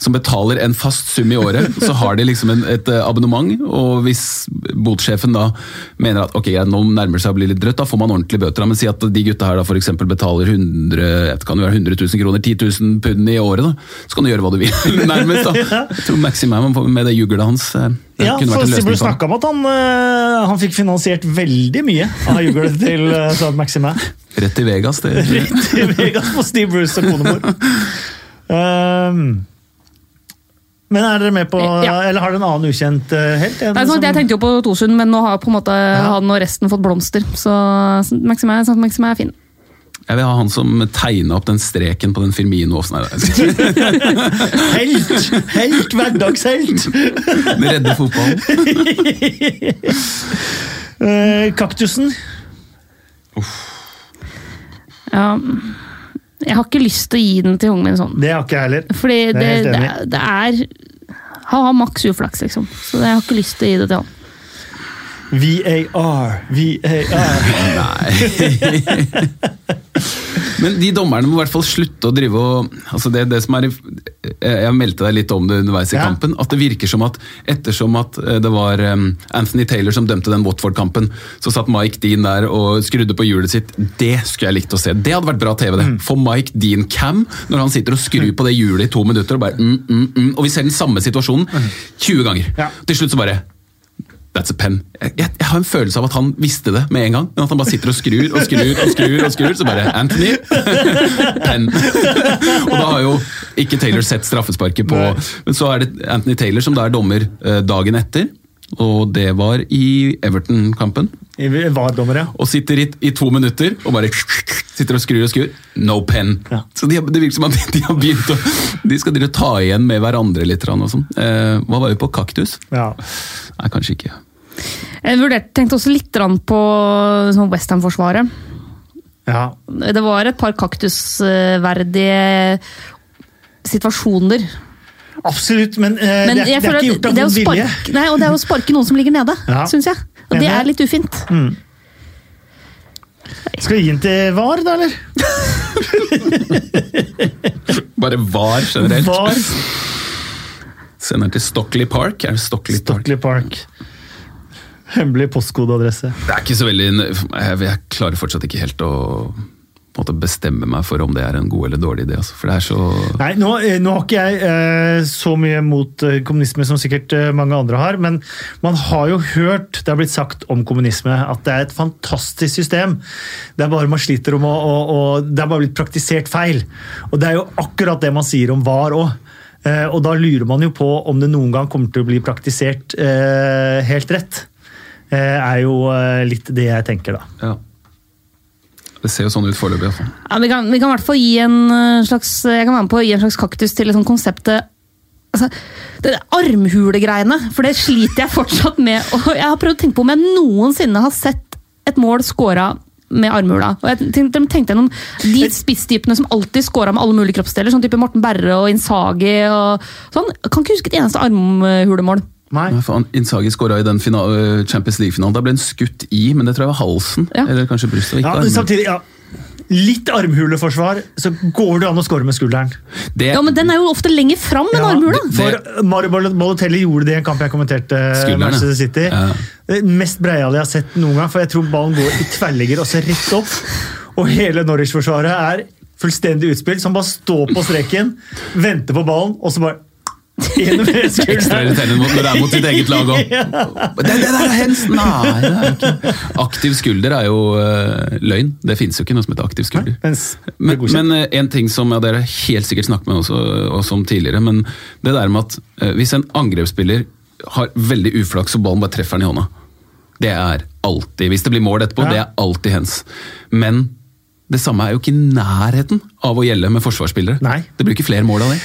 Som betaler en fast sum i året. Så har de liksom en, et eh, abonnement, og hvis botsjefen da mener at ok, nå nærmer det seg å bli litt drøtt, da får man ordentlige bøter. Men si at de gutta her da eksempel betaler 100, det kan jo være 100 000 kroner, 10 000 pund i året, da. Så kan du gjøre hva du vil, nærmest. da. Jeg tror Maximum med det juglet hans eh, det Ja, for for ham. snakka om at han, eh, han fikk finansiert veldig mye av juggelet til uh, Maxime. Rett til Vegas. det Rett til Vegas på Steve Bruce og konemor. Um, men er dere med på Ja. Eller har dere en annen ukjent eh, helt? Nei, sånn, jeg tenkte jo på Torsund, men nå har på en måte han og resten fått blomster. Så Maxime, Saint Maxime er fin. Jeg vil ha han som tegna opp den streken på den Firmino. Nei. Helt! Helt! Hverdagshelt! Redde fotballen. kaktusen? kaktusen. Ja. Jeg har ikke lyst til å gi den til ungen min sånn. Det har ikke jeg heller. Fordi Det er det, er- det er Han har maks uflaks, liksom. Så jeg har ikke lyst til å gi det til han. VAR, VAR. Nei. Men de dommerne må i hvert fall slutte å drive og altså det, det som er, Jeg meldte deg litt om det underveis i Ja. kampen. At det virker som at ettersom at eh, det var Anthony Taylor som dømte den Watford-kampen, så satt Mike Dean der og skrudde på hjulet sitt. Det skulle jeg likt å se. Det hadde vært bra TV. det. Få Mike Dean cam når han sitter og skrur på det hjulet i to minutter. Og bare mm, mm, mm, Og vi ser den samme situasjonen 20 ganger. Ja. Til slutt så bare That's a pen. Jeg, jeg, jeg har en følelse av at han visste det med en gang. Men at han bare sitter og skrur og skrur og skrur. og skrur, Så bare Anthony! Pen. og da har jo ikke Taylor sett straffesparket på. Men så er det Anthony Taylor som da er dommer eh, dagen etter. Og det var i Everton-kampen. VAR-dommer, ja. Og sitter i, i to minutter og bare sitter og skrur og skrur. No pen. Ja. Så de, det virker som at de har begynt å De skal drive ta igjen med hverandre litt. Og sånn. eh, hva var vi på? Kaktus? ja. Nei, kanskje ikke. Jeg vurderte, tenkte også litt på sånn Westham-forsvaret. ja. Det var et par kaktusverdige situasjoner. Absolutt, men, uh, Men det, er, det er ikke gjort av det vond vilje. nei, og det er å sparke noen som ligger nede, Ja. syns jeg. Og det er litt ufint. Skal vi gi den til VAR, da, eller? Bare var generelt. VAR, Send den til Stockley Park. Er det Stockley Park? Stockley Park. Hemmelig postkodeadresse. Det er ikke så veldig Jeg, klarer fortsatt ikke helt å måte bestemme meg for om det er en god eller dårlig idé. Altså. For det er så Nei, nå, eh, nå har ikke jeg eh, så mye mot eh, kommunisme som sikkert eh, mange andre har, men man har jo hørt, det har blitt sagt om kommunisme, at det er et fantastisk system. Det er bare man sliter om å, å, å Det er bare blitt praktisert feil. Og det er jo akkurat det man sier om VAR òg. Eh, og da lurer man jo på om det noen gang kommer til å bli praktisert eh, helt rett. Eh, er jo litt det jeg tenker, da. ja. Det ser jo sånn ut foreløpig. Altså. Ja, vi, kan, vi kan hvert fall gi en eh, slags Jeg kan være med på å gi en slags kaktus til liksom konseptet altså, det armhulegreiene, for det sliter jeg fortsatt med. Og jeg har prøvd å tenke på om jeg noensinne har sett et mål scora med armhula. Og jeg tenkte, tenkte gjennom De spisstypene som alltid scora med alle mulige kroppsdeler, sånn type Morten Berre og Insagi og sånn, kan ikke huske et eneste armhulemål. Nei. Nei, faen, Inzaghi skåra i den final, Champions League-finalen. Da ble han skutt i, men det tror jeg var halsen. Ja. Eller kanskje brystet. Ja, samtidig, ja. Litt armhuleforsvar, så går det an å score med skulderen. Det, Ja, men den er jo ofte lenger fram enn Ja, armhula. For Mario Balotelli gjorde det i en kamp jeg kommenterte eh. Manchester City. Ja. Det mest breiale jeg har sett noen gang, for jeg tror ballen går i tverrligger og ser rett opp. Og hele Norwich-forsvaret er fullstendig utspilt, som bare står på streken, venter på ballen, og så bare Ekstra irriterende når det er mot ditt eget lag òg. Det, det der er hens! Nei, det er ikke Aktiv skulder er jo uh, løgn. Det fins jo ikke noe som heter aktiv skulder. Men, men uh, en ting som ja, dere helt sikkert snakket med også, også om tidligere, men det der med at uh, hvis en angrepsspiller har veldig uflaks og ballen bare treffer den i hånda, det er alltid Hvis det blir mål etterpå, Ja. det er alltid hens. Men det samme er jo ikke i nærheten av å gjelde med forsvarsspillere. Nei. Det blir ikke flere mål av det.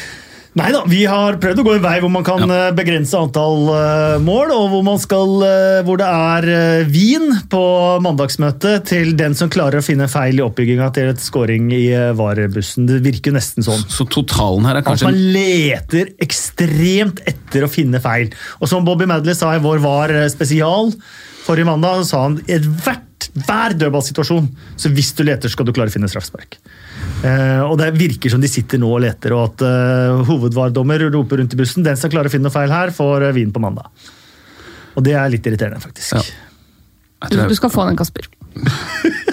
Nei da, vi har prøvd å gå en vei hvor man kan Ja. eh, begrense antall eh, mål, og hvor, man skal, eh, hvor det er vin på mandagsmøtet til den som klarer å finne feil i oppbygginga til et scoring i varebussen. Det virker nesten sånn. Så totalen her er kanskje... At man leter ekstremt etter å finne feil. Og som Bobby Madley sa i vår VAR spesial forrige mandag, så sa han i hver dødballsituasjon, så hvis du leter, skal du klare å finne straffespark. Eh, og det virker som de sitter nå og leter, og at uh, hovedvardommer roper rundt i bussen. Den som klarer å finne noe feil her, får eh, vin på mandag. Og det er litt irriterende, faktisk. Ja. Jeg Du, du skal få den, Kasper.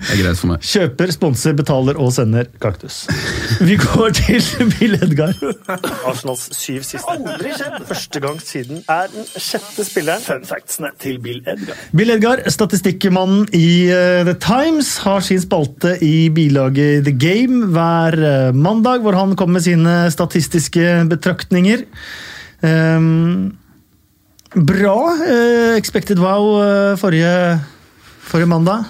er greit for meg. Kjøper, sponser, betaler og sender kaktus. Vi går til Bill Edgar. Arsenals syv siste. Aldri skjedd! Første gang siden er den sjette spilleren. Fun factsene til Bill Edgar. Bill Edgar, statistikkmannen i eh, The Times, har sin spalte i bilaget The Game hver eh, mandag, hvor han kommer med sine statistiske betraktninger. Um, bra Uh, expected wow uh, forrige, forrige mandag.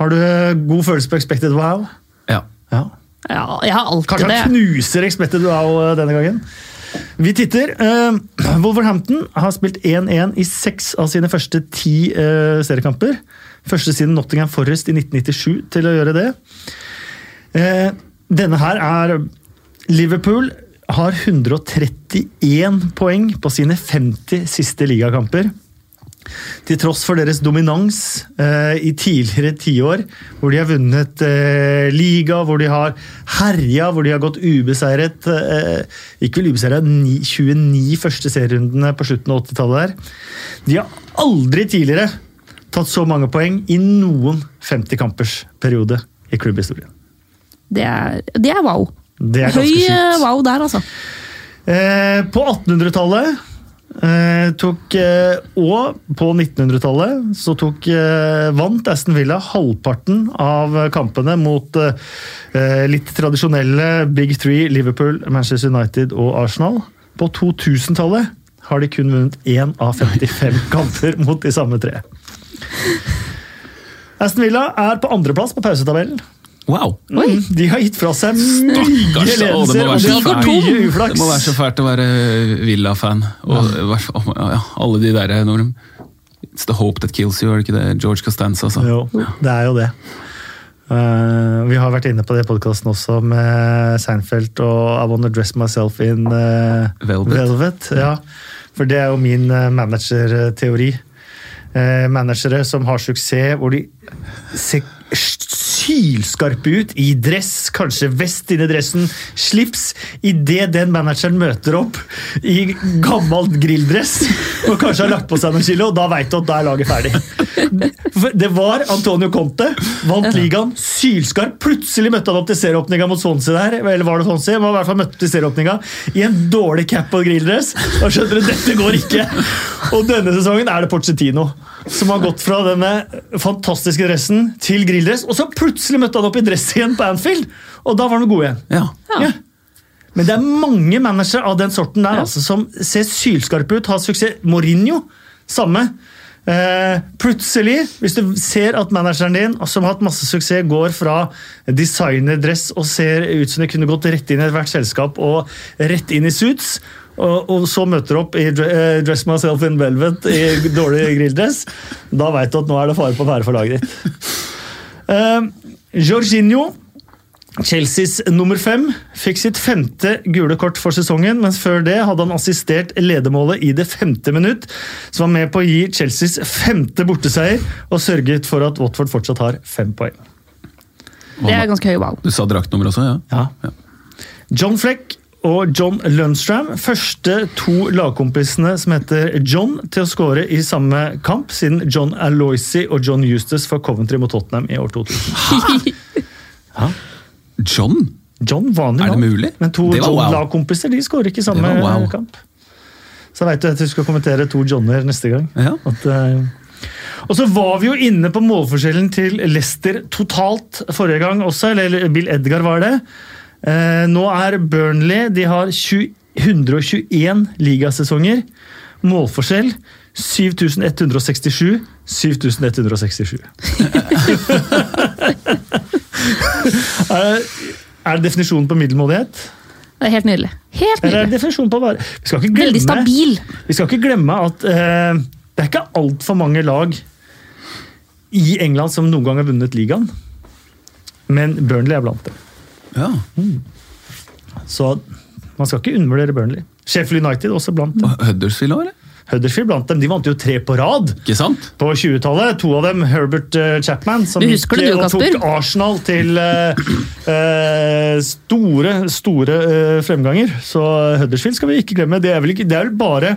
Har du eh, god følelse på expected wow? Ja. Ja. Ja, jeg har alltid Kanskje det. han knuser expected wow eh, denne gangen. Vi titter. Eh, Wolverhampton har spilt 1-1 i seks av sine første ti seriekamper. Første siden Nottingham Forest i 1997 til å gjøre det. Eh, denne her er Liverpool har 131 poeng på sine 50 siste ligakamper. Til tross for deres dominans eh, i tidligere tiår, hvor de har vunnet eh, liga, hvor de har herja, hvor de har gått ubeseiret eh, Ikke vel ubeseiret, 29 første serierundene på slutten av 80-tallet der. De har aldri tidligere tatt så mange poeng i noen 50-kampersperiode i klubbhistorien. Det er, det er wow. Det er Høy ganske eh, sjukt. wow der, altså. Eh, på 1800-tallet eh, tok eh, Og på 1900-tallet så tok eh, vant Aston Villa halvparten av kampene mot eh, litt tradisjonelle Big Three, Liverpool, Manchester United og Arsenal. På 2000-tallet har de kun vunnet én av 55 kamper mot de samme tre. Aston Villa er på andreplass på pausetabellen. Wow! Oi. De har gitt fra seg mye Stakkars, ledelser, og fælt. fått Det må være så fælt å være Villa-fan. Og ja, alle de der når de, It's the hope that kills you, er det ikke det George Costanza sa? Jo, det er jo det. Uh, vi har vært inne på det i podkasten også med Seinfeld og I Wanna Dress Myself in uh, Velvet. Ja, for det er jo min managerteori. Uh, managere som har suksess, hvor de ser sylskarpe ut i dress, kanskje vest inni dressen, slips. Idet den manageren møter opp i gammel grilldress og kanskje har lagt på seg noen kilo, og da veit du at da er laget ferdig. Det var Antonio Conte, vant ligaen, sylskarp. Plutselig møtte han opp til serieåpninga mot Swansea der, eller var det Swansea? Men i hvert fall møtte til serieåpninga i en dårlig cap og grilldress. Da skjønner du, dette går ikke! Og denne sesongen er det Pochettino som har gått fra denne fantastiske dressen til grilldress, og så plutselig møtte han opp i dress igjen på Anfield, og da var han god igjen. Ja. Ja. Men det er mange managere av den sorten der altså, som ser sylskarpe ut, har suksess. Mourinho, samme. Eh, plutselig, hvis du ser at manageren din, som har hatt masse suksess, går fra designerdress og ser ut som det kunne gått rett inn i ethvert selskap og rett inn i suits, og, og så møter du opp i eh, Dress Myself in Velvet i dårlig grilldress, da veit du at nå er det fare på ferde for laget ditt. Uh, Jorginho, Chelseas nummer fem, fikk sitt femte gule kort for sesongen, mens før det hadde han assistert ledermålet i det femte minutt, som var med på å gi Chelseas femte borteseier og sørget for at Watford fortsatt har fem poeng. Det er ganske høy wow. Du sa draktnummer også, ja? Ja. John Fleck og John Lundstram, første to lagkompisene som heter John, til å skåre i samme kamp, siden John Aloisi og John Eustace for Coventry mot Tottenham i år 2000. John? John, vanlig Er det mulig? Men to John-lagkompiser wow. De skårer ikke i samme wow. kamp. Så veit du at du skal kommentere to Johnner neste gang. Ja. At, uh... og så var vi jo inne på målforskjellen til Leicester totalt forrige gang også, eller Bill Edgar var det. Eh, nå er Burnley De har 20, 121 ligasesonger. Målforskjell 7167. 7167. er, det definisjonen på middelmådighet? Det er helt nydelig. Helt er nydelig. definisjonen på bare Vi skal ikke glemme, Veldig stabil. Vi skal ikke glemme at eh, det er ikke altfor mange lag i England som noen gang har vunnet ligaen. Men Burnley er blant dem. Ja. Så man skal ikke undervurdere Burnley. Sheffield United også blant dem. Huddersfield òg, eller? Huddersfield blant dem. De vant jo tre på rad Ikke sant? på 20-tallet. To av dem Herbert eh, Chapman, som gikk, du, og tok Arsenal til uh, eh, store, store uh, fremganger. Så Huddersfield skal vi ikke glemme. Det er vel, ikke, det er vel bare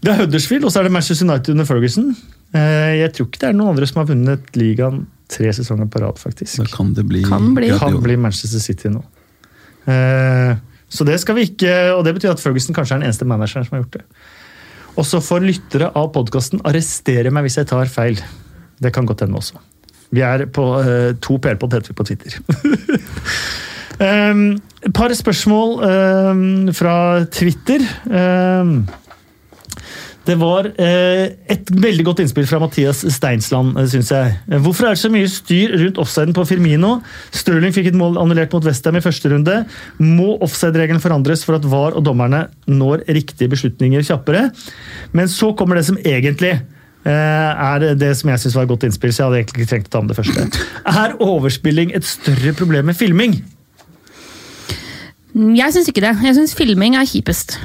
Det er Huddersfield, og så er det Manchester United under Ferguson. Uh, jeg tror ikke det er noen andre som har vunnet ligaen tre sesonger på rad, faktisk. Da kan det bli Kan bli. Kan bli Manchester City nå. Eh, så det skal vi ikke, og det betyr at Ferguson kanskje er den eneste manageren som har gjort det. Og så får lyttere av podkasten arrestere meg hvis jeg tar feil. Det kan godt hende også. Vi er på eh, to PL-pod heter vi på Twitter. um, par spørsmål um, fra Twitter. Um, det var eh, et veldig godt innspill fra Mathias Steinsland, syns jeg. Eh, Hvorfor er det så mye styr rundt offsiden på Firmino? Stirling fikk et mål annullert mot Westham i første runde. Må offside-regelen forandres for at VAR og dommerne når riktige beslutninger kjappere? Men så kommer det som egentlig eh, er det som jeg syns var et godt innspill, så jeg hadde egentlig ikke trengt å ta med det første. Er overspilling et større problem med filming? Jeg syns ikke det. Jeg syns filming er kjipest.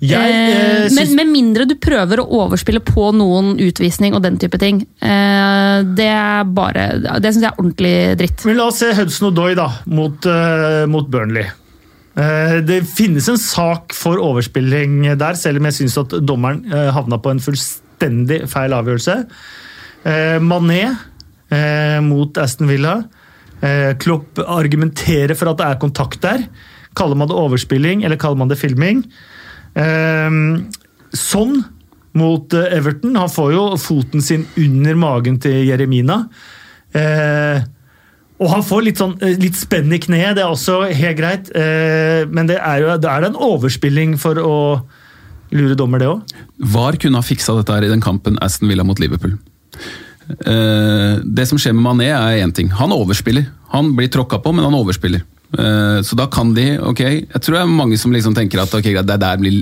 Jeg, eh, Eh, men med mindre du prøver å overspille på noen utvisning og den type ting. Eh, det er bare Det syns jeg er ordentlig dritt. Men la oss se Hudson Odoi da, mot, uh, mot Burnley. Eh, det finnes en sak for overspilling der, selv om jeg syns at dommeren havna på en fullstendig feil avgjørelse. Eh, Mané eh, mot Aston Villa. Eh, Klopp argumenterer for at det er kontakt der. Kaller man det overspilling, eller kaller man det filming? Eh, sånn mot eh, Everton. Han får jo foten sin under magen til Jeremina. Eh, og han får litt, sånn, eh, litt spenn i kneet, det er også helt greit. Eh, men det er jo det er en overspilling for å lure dommer, det òg. VAR kunne ha fiksa dette her i den kampen Aston Villa mot Liverpool. Eh, det som skjer med Mané er én ting. Han overspiller. Han blir tråkka på, men han overspiller. Eh, så da kan de ok, Jeg tror det er mange som liksom tenker at ok, det, der blir,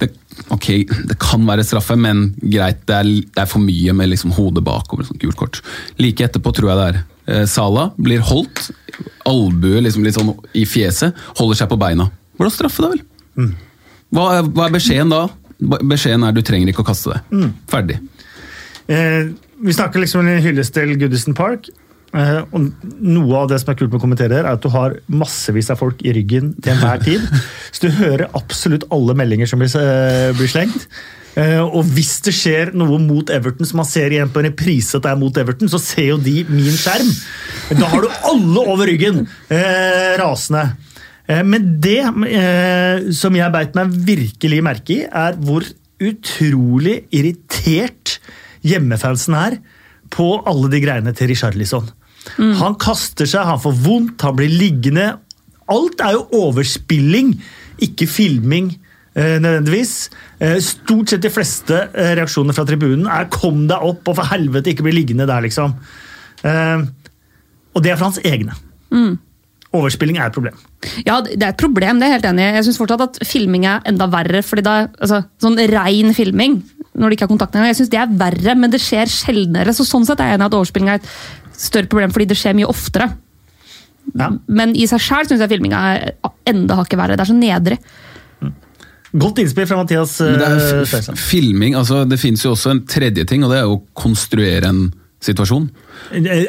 det, okay, det kan være straffe, men greit, det er, det er for mye med liksom hodet bakover. Sånn gult kort. Like etterpå tror jeg det er. Eh, Sala blir holdt, albue liksom litt sånn i fjeset, holder seg på beina. Hvordan straffe, da vel? Hva, er- hva er beskjeden da? Beskjeden er du trenger ikke å kaste det. Ferdig. Eh, vi snakker liksom om en hyllest til Goodison Park. Eh, og Noe av det som er kult med å kommentere her, er at du har massevis av folk i ryggen til enhver tid. Så du hører absolutt alle meldinger som blir, eh, slengt. Eh, og hvis det skjer noe mot Everton, som man ser igjen på en reprise at det er mot Everton, så ser jo de min skjerm. Da har du alle over ryggen eh, rasende. Eh, Men det som jeg beit meg virkelig merke i, er hvor utrolig irritert hjemmefansen er på alle de greiene til Richarlison. Han kaster seg, han får vondt, han blir liggende. Alt er jo overspilling, ikke filming. eh, nødvendigvis. Eh, Stort sett de fleste eh, reaksjoner fra tribunen er 'kom deg opp', og for helvete ikke bli liggende der, liksom. Eh, Og det er for hans egne. Overspilling er et problem. Ja, det er et problem, det er jeg helt enig i. Jeg syns fortsatt at filming er enda verre. fordi da, altså, Sånn rein filming, når det ikke er kontakt engang, jeg synes det er verre, men det skjer sjeldnere. Så sånn sett er jeg enig i at overspilling er et større problem, fordi det skjer mye oftere. Ja. Men i seg sjøl syns jeg filminga er enda hakket verre. Det er så nedrig. Godt innspill fra Mathias Men det er eh, filming, altså det finnes jo også en tredje ting, og det er å konstruere en situasjon.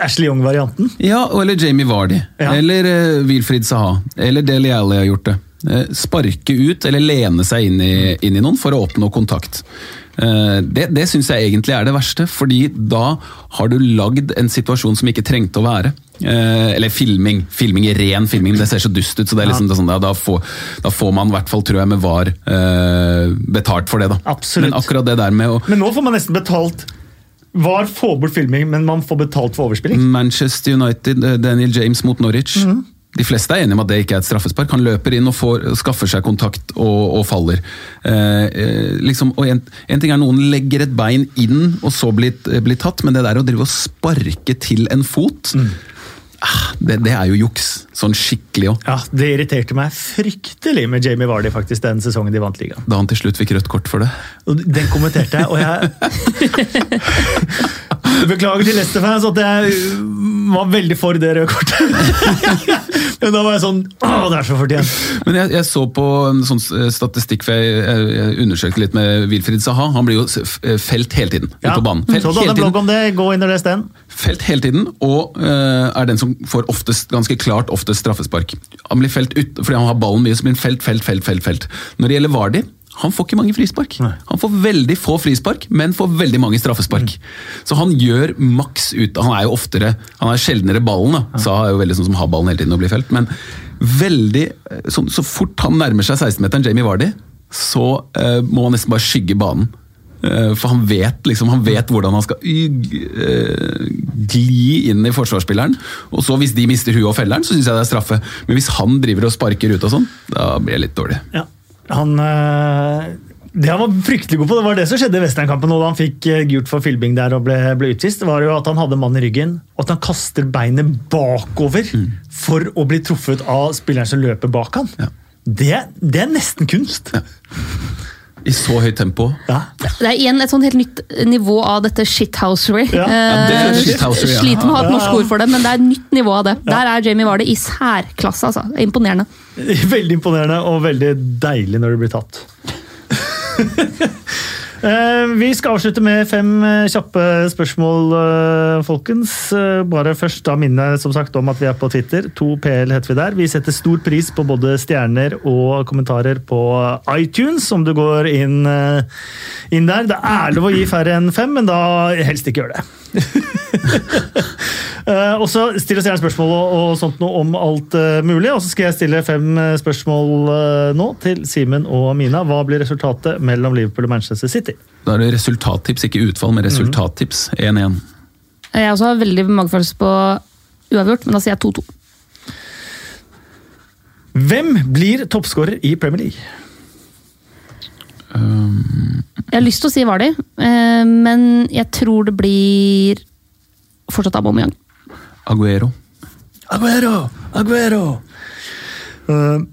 Ashley Young-varianten. Ja, eller Jamie Vardy. Ja. Eller uh, Wilfried Saha. Eller Deli Alli har gjort det. Eh, sparke ut eller lene seg inn i, inn i noen for å oppnå kontakt. Eh, det det syns jeg egentlig er det verste, fordi da har du lagd en situasjon som ikke trengte å være. Eh, eller filming. Filming i ren filming. Det ser så dust ut, så det er liksom, det er sånn, ja, da, får, da får man i hvert fall, tror jeg, med VAR betalt for det. da. Absolutt. Men akkurat det der med å Men nå får man nesten betalt Var får bort filming, men man får betalt for overspilling. Manchester United, Daniel James mot Norwich. De fleste er enige om at det ikke er et straffespark. Han løper inn og får, skaffer seg kontakt og, og faller. Eh, eh, liksom, og en, en ting er noen legger et bein inn og så blir, blir tatt, men det der å drive og sparke til en fot, ah, det, det er jo juks. Sånn skikkelig òg. Ja, Det irriterte meg fryktelig med Jamie Vardy faktisk den sesongen de vant ligaen. Da han til slutt fikk rødt kort for det. Den kommenterte jeg, og jeg Beklager til Leicester-fans at jeg var veldig for det røde kortet. Men da var jeg sånn Å, det er så fortjent! Men jeg, jeg så på en sånn eh, statistikk, for jeg, jeg, undersøkte litt med Wilfried Saha. Han blir jo eh, felt hele tiden ute på banen. Felt så du hadde en blogg om det, gå inn og les den. Felt hele tiden, og uh, er den som får oftest, ganske klart oftest straffespark. Han blir felt ut, fordi han har ballen mye, så blir han felt, felt, felt, felt, felt. Når det gjelder Vardy, han får ikke mange frispark. Nei. Han får veldig få frispark, men får veldig mange straffespark. Så han gjør maks ut Han er jo oftere, han er sjeldnere ballen, da. så han er jo veldig sånn som har ballen hele tiden og blir felt. Men veldig, eh, så, så fort han nærmer seg 16-meteren, Jamie Vardy, så uh, må han nesten bare skygge banen. Eh, For han vet, liksom, han vet hvordan han skal gli inn i forsvarsspilleren. Og så hvis de mister huet og felleren, så syns jeg det er straffe. Men hvis han driver og sparker ut og sånn, da blir jeg litt dårlig. Ja. Han øh, Det han var fryktelig god på, det var det som skjedde i Western-kampen da han fikk øh, gult for filming der og ble, ble utvist. Var jo at han hadde mann i ryggen, og at han kaster beinet bakover for å bli truffet av spilleren som løper bak han. Ja. Det, det er nesten kunst. I så høyt tempo. Ja. Det er igjen et sånn helt nytt nivå av dette shithousery. Ja, ja, det Eh, shithousery, ja. Sliter med å ha et norsk ord for det, men det er et nytt nivå av det. Der er Jamie Vardy i særklasse. altså. Er Imponerende. Veldig imponerende og veldig deilig når det blir tatt. Eh, Vi skal avslutte med fem eh, kjappe spørsmål, eh, folkens. Bare først da minne som sagt om at vi er på Twitter. 2PL heter vi der. Vi setter stor pris på både stjerner og kommentarer på iTunes, om du går inn, inn der. Det er lov å gi færre enn fem, men da helst ikke gjør det. Eh, og så Still oss gjerne spørsmål og, og sånt noe om alt uh, mulig. Og så skal jeg stille fem eh, spørsmål uh, nå til Simen og Mina. Hva blir resultatet mellom Liverpool og Manchester City? Da er det resultattips, ikke utfall, men resultattips. 1-1. Jeg også har veldig magefølelse på uavgjort, men da sier jeg 2-2. Hvem blir toppskårer i Premier League? Jeg har lyst til å si Vardi, eh, men jeg tror det blir fortsatt Aubameyang. Aguero. Aguero! Aguero! Uh,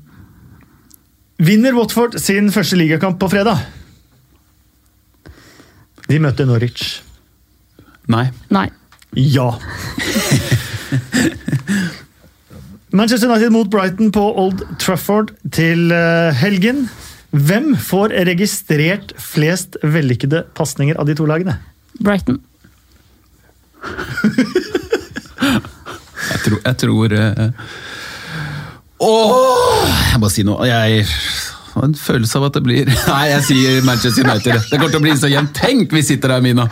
vinner Watford sin første ligakamp på fredag? De møter Norwich. Nei. Nei. Ja. Manchester United mot Brighton på Old Trafford til eh, helgen. Hvem får registrert flest vellykkede pasninger av de to lagene? Brighton. Jeg tror, jeg tror eh, Åh! Jeg må si noe. Jeg har en følelse av at det blir Nei, jeg sier Manchester United. Det kommer til å bli så jevnt. Tenk vi sitter her, Mina!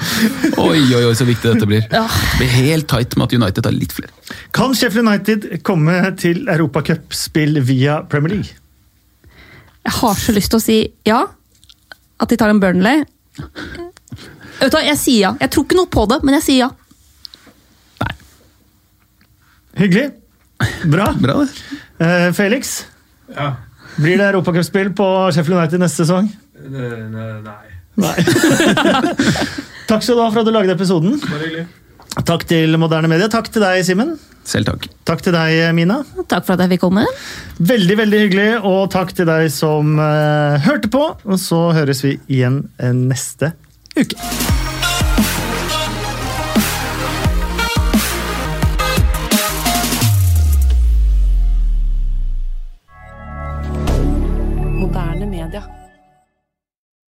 Oi, oi, oi, så viktig dette blir. Det blir helt tight med at United har litt flere. Kan Sheffield United komme til Europacupspill via Premier League? Jeg har så lyst til å si ja. At de tar en Burnley. Vet du Jeg sier ja. Jeg tror ikke noe på det, men jeg sier ja. Hyggelig. Bra. Bra, det. Eh, Felix, Ja. blir det europacupspill på Sheffield United neste sesong? Ne- ne- Nei. Nei. Takk skal du ha for at du lagde episoden. Bare hyggelig. Takk til Moderne Media. Takk til deg, Simen. Selv takk. Takk til deg, Mina. Takk for at jeg fikk komme. Veldig, veldig hyggelig. Og takk til deg som eh, hørte på. Og så høres vi igjen eh, neste uke.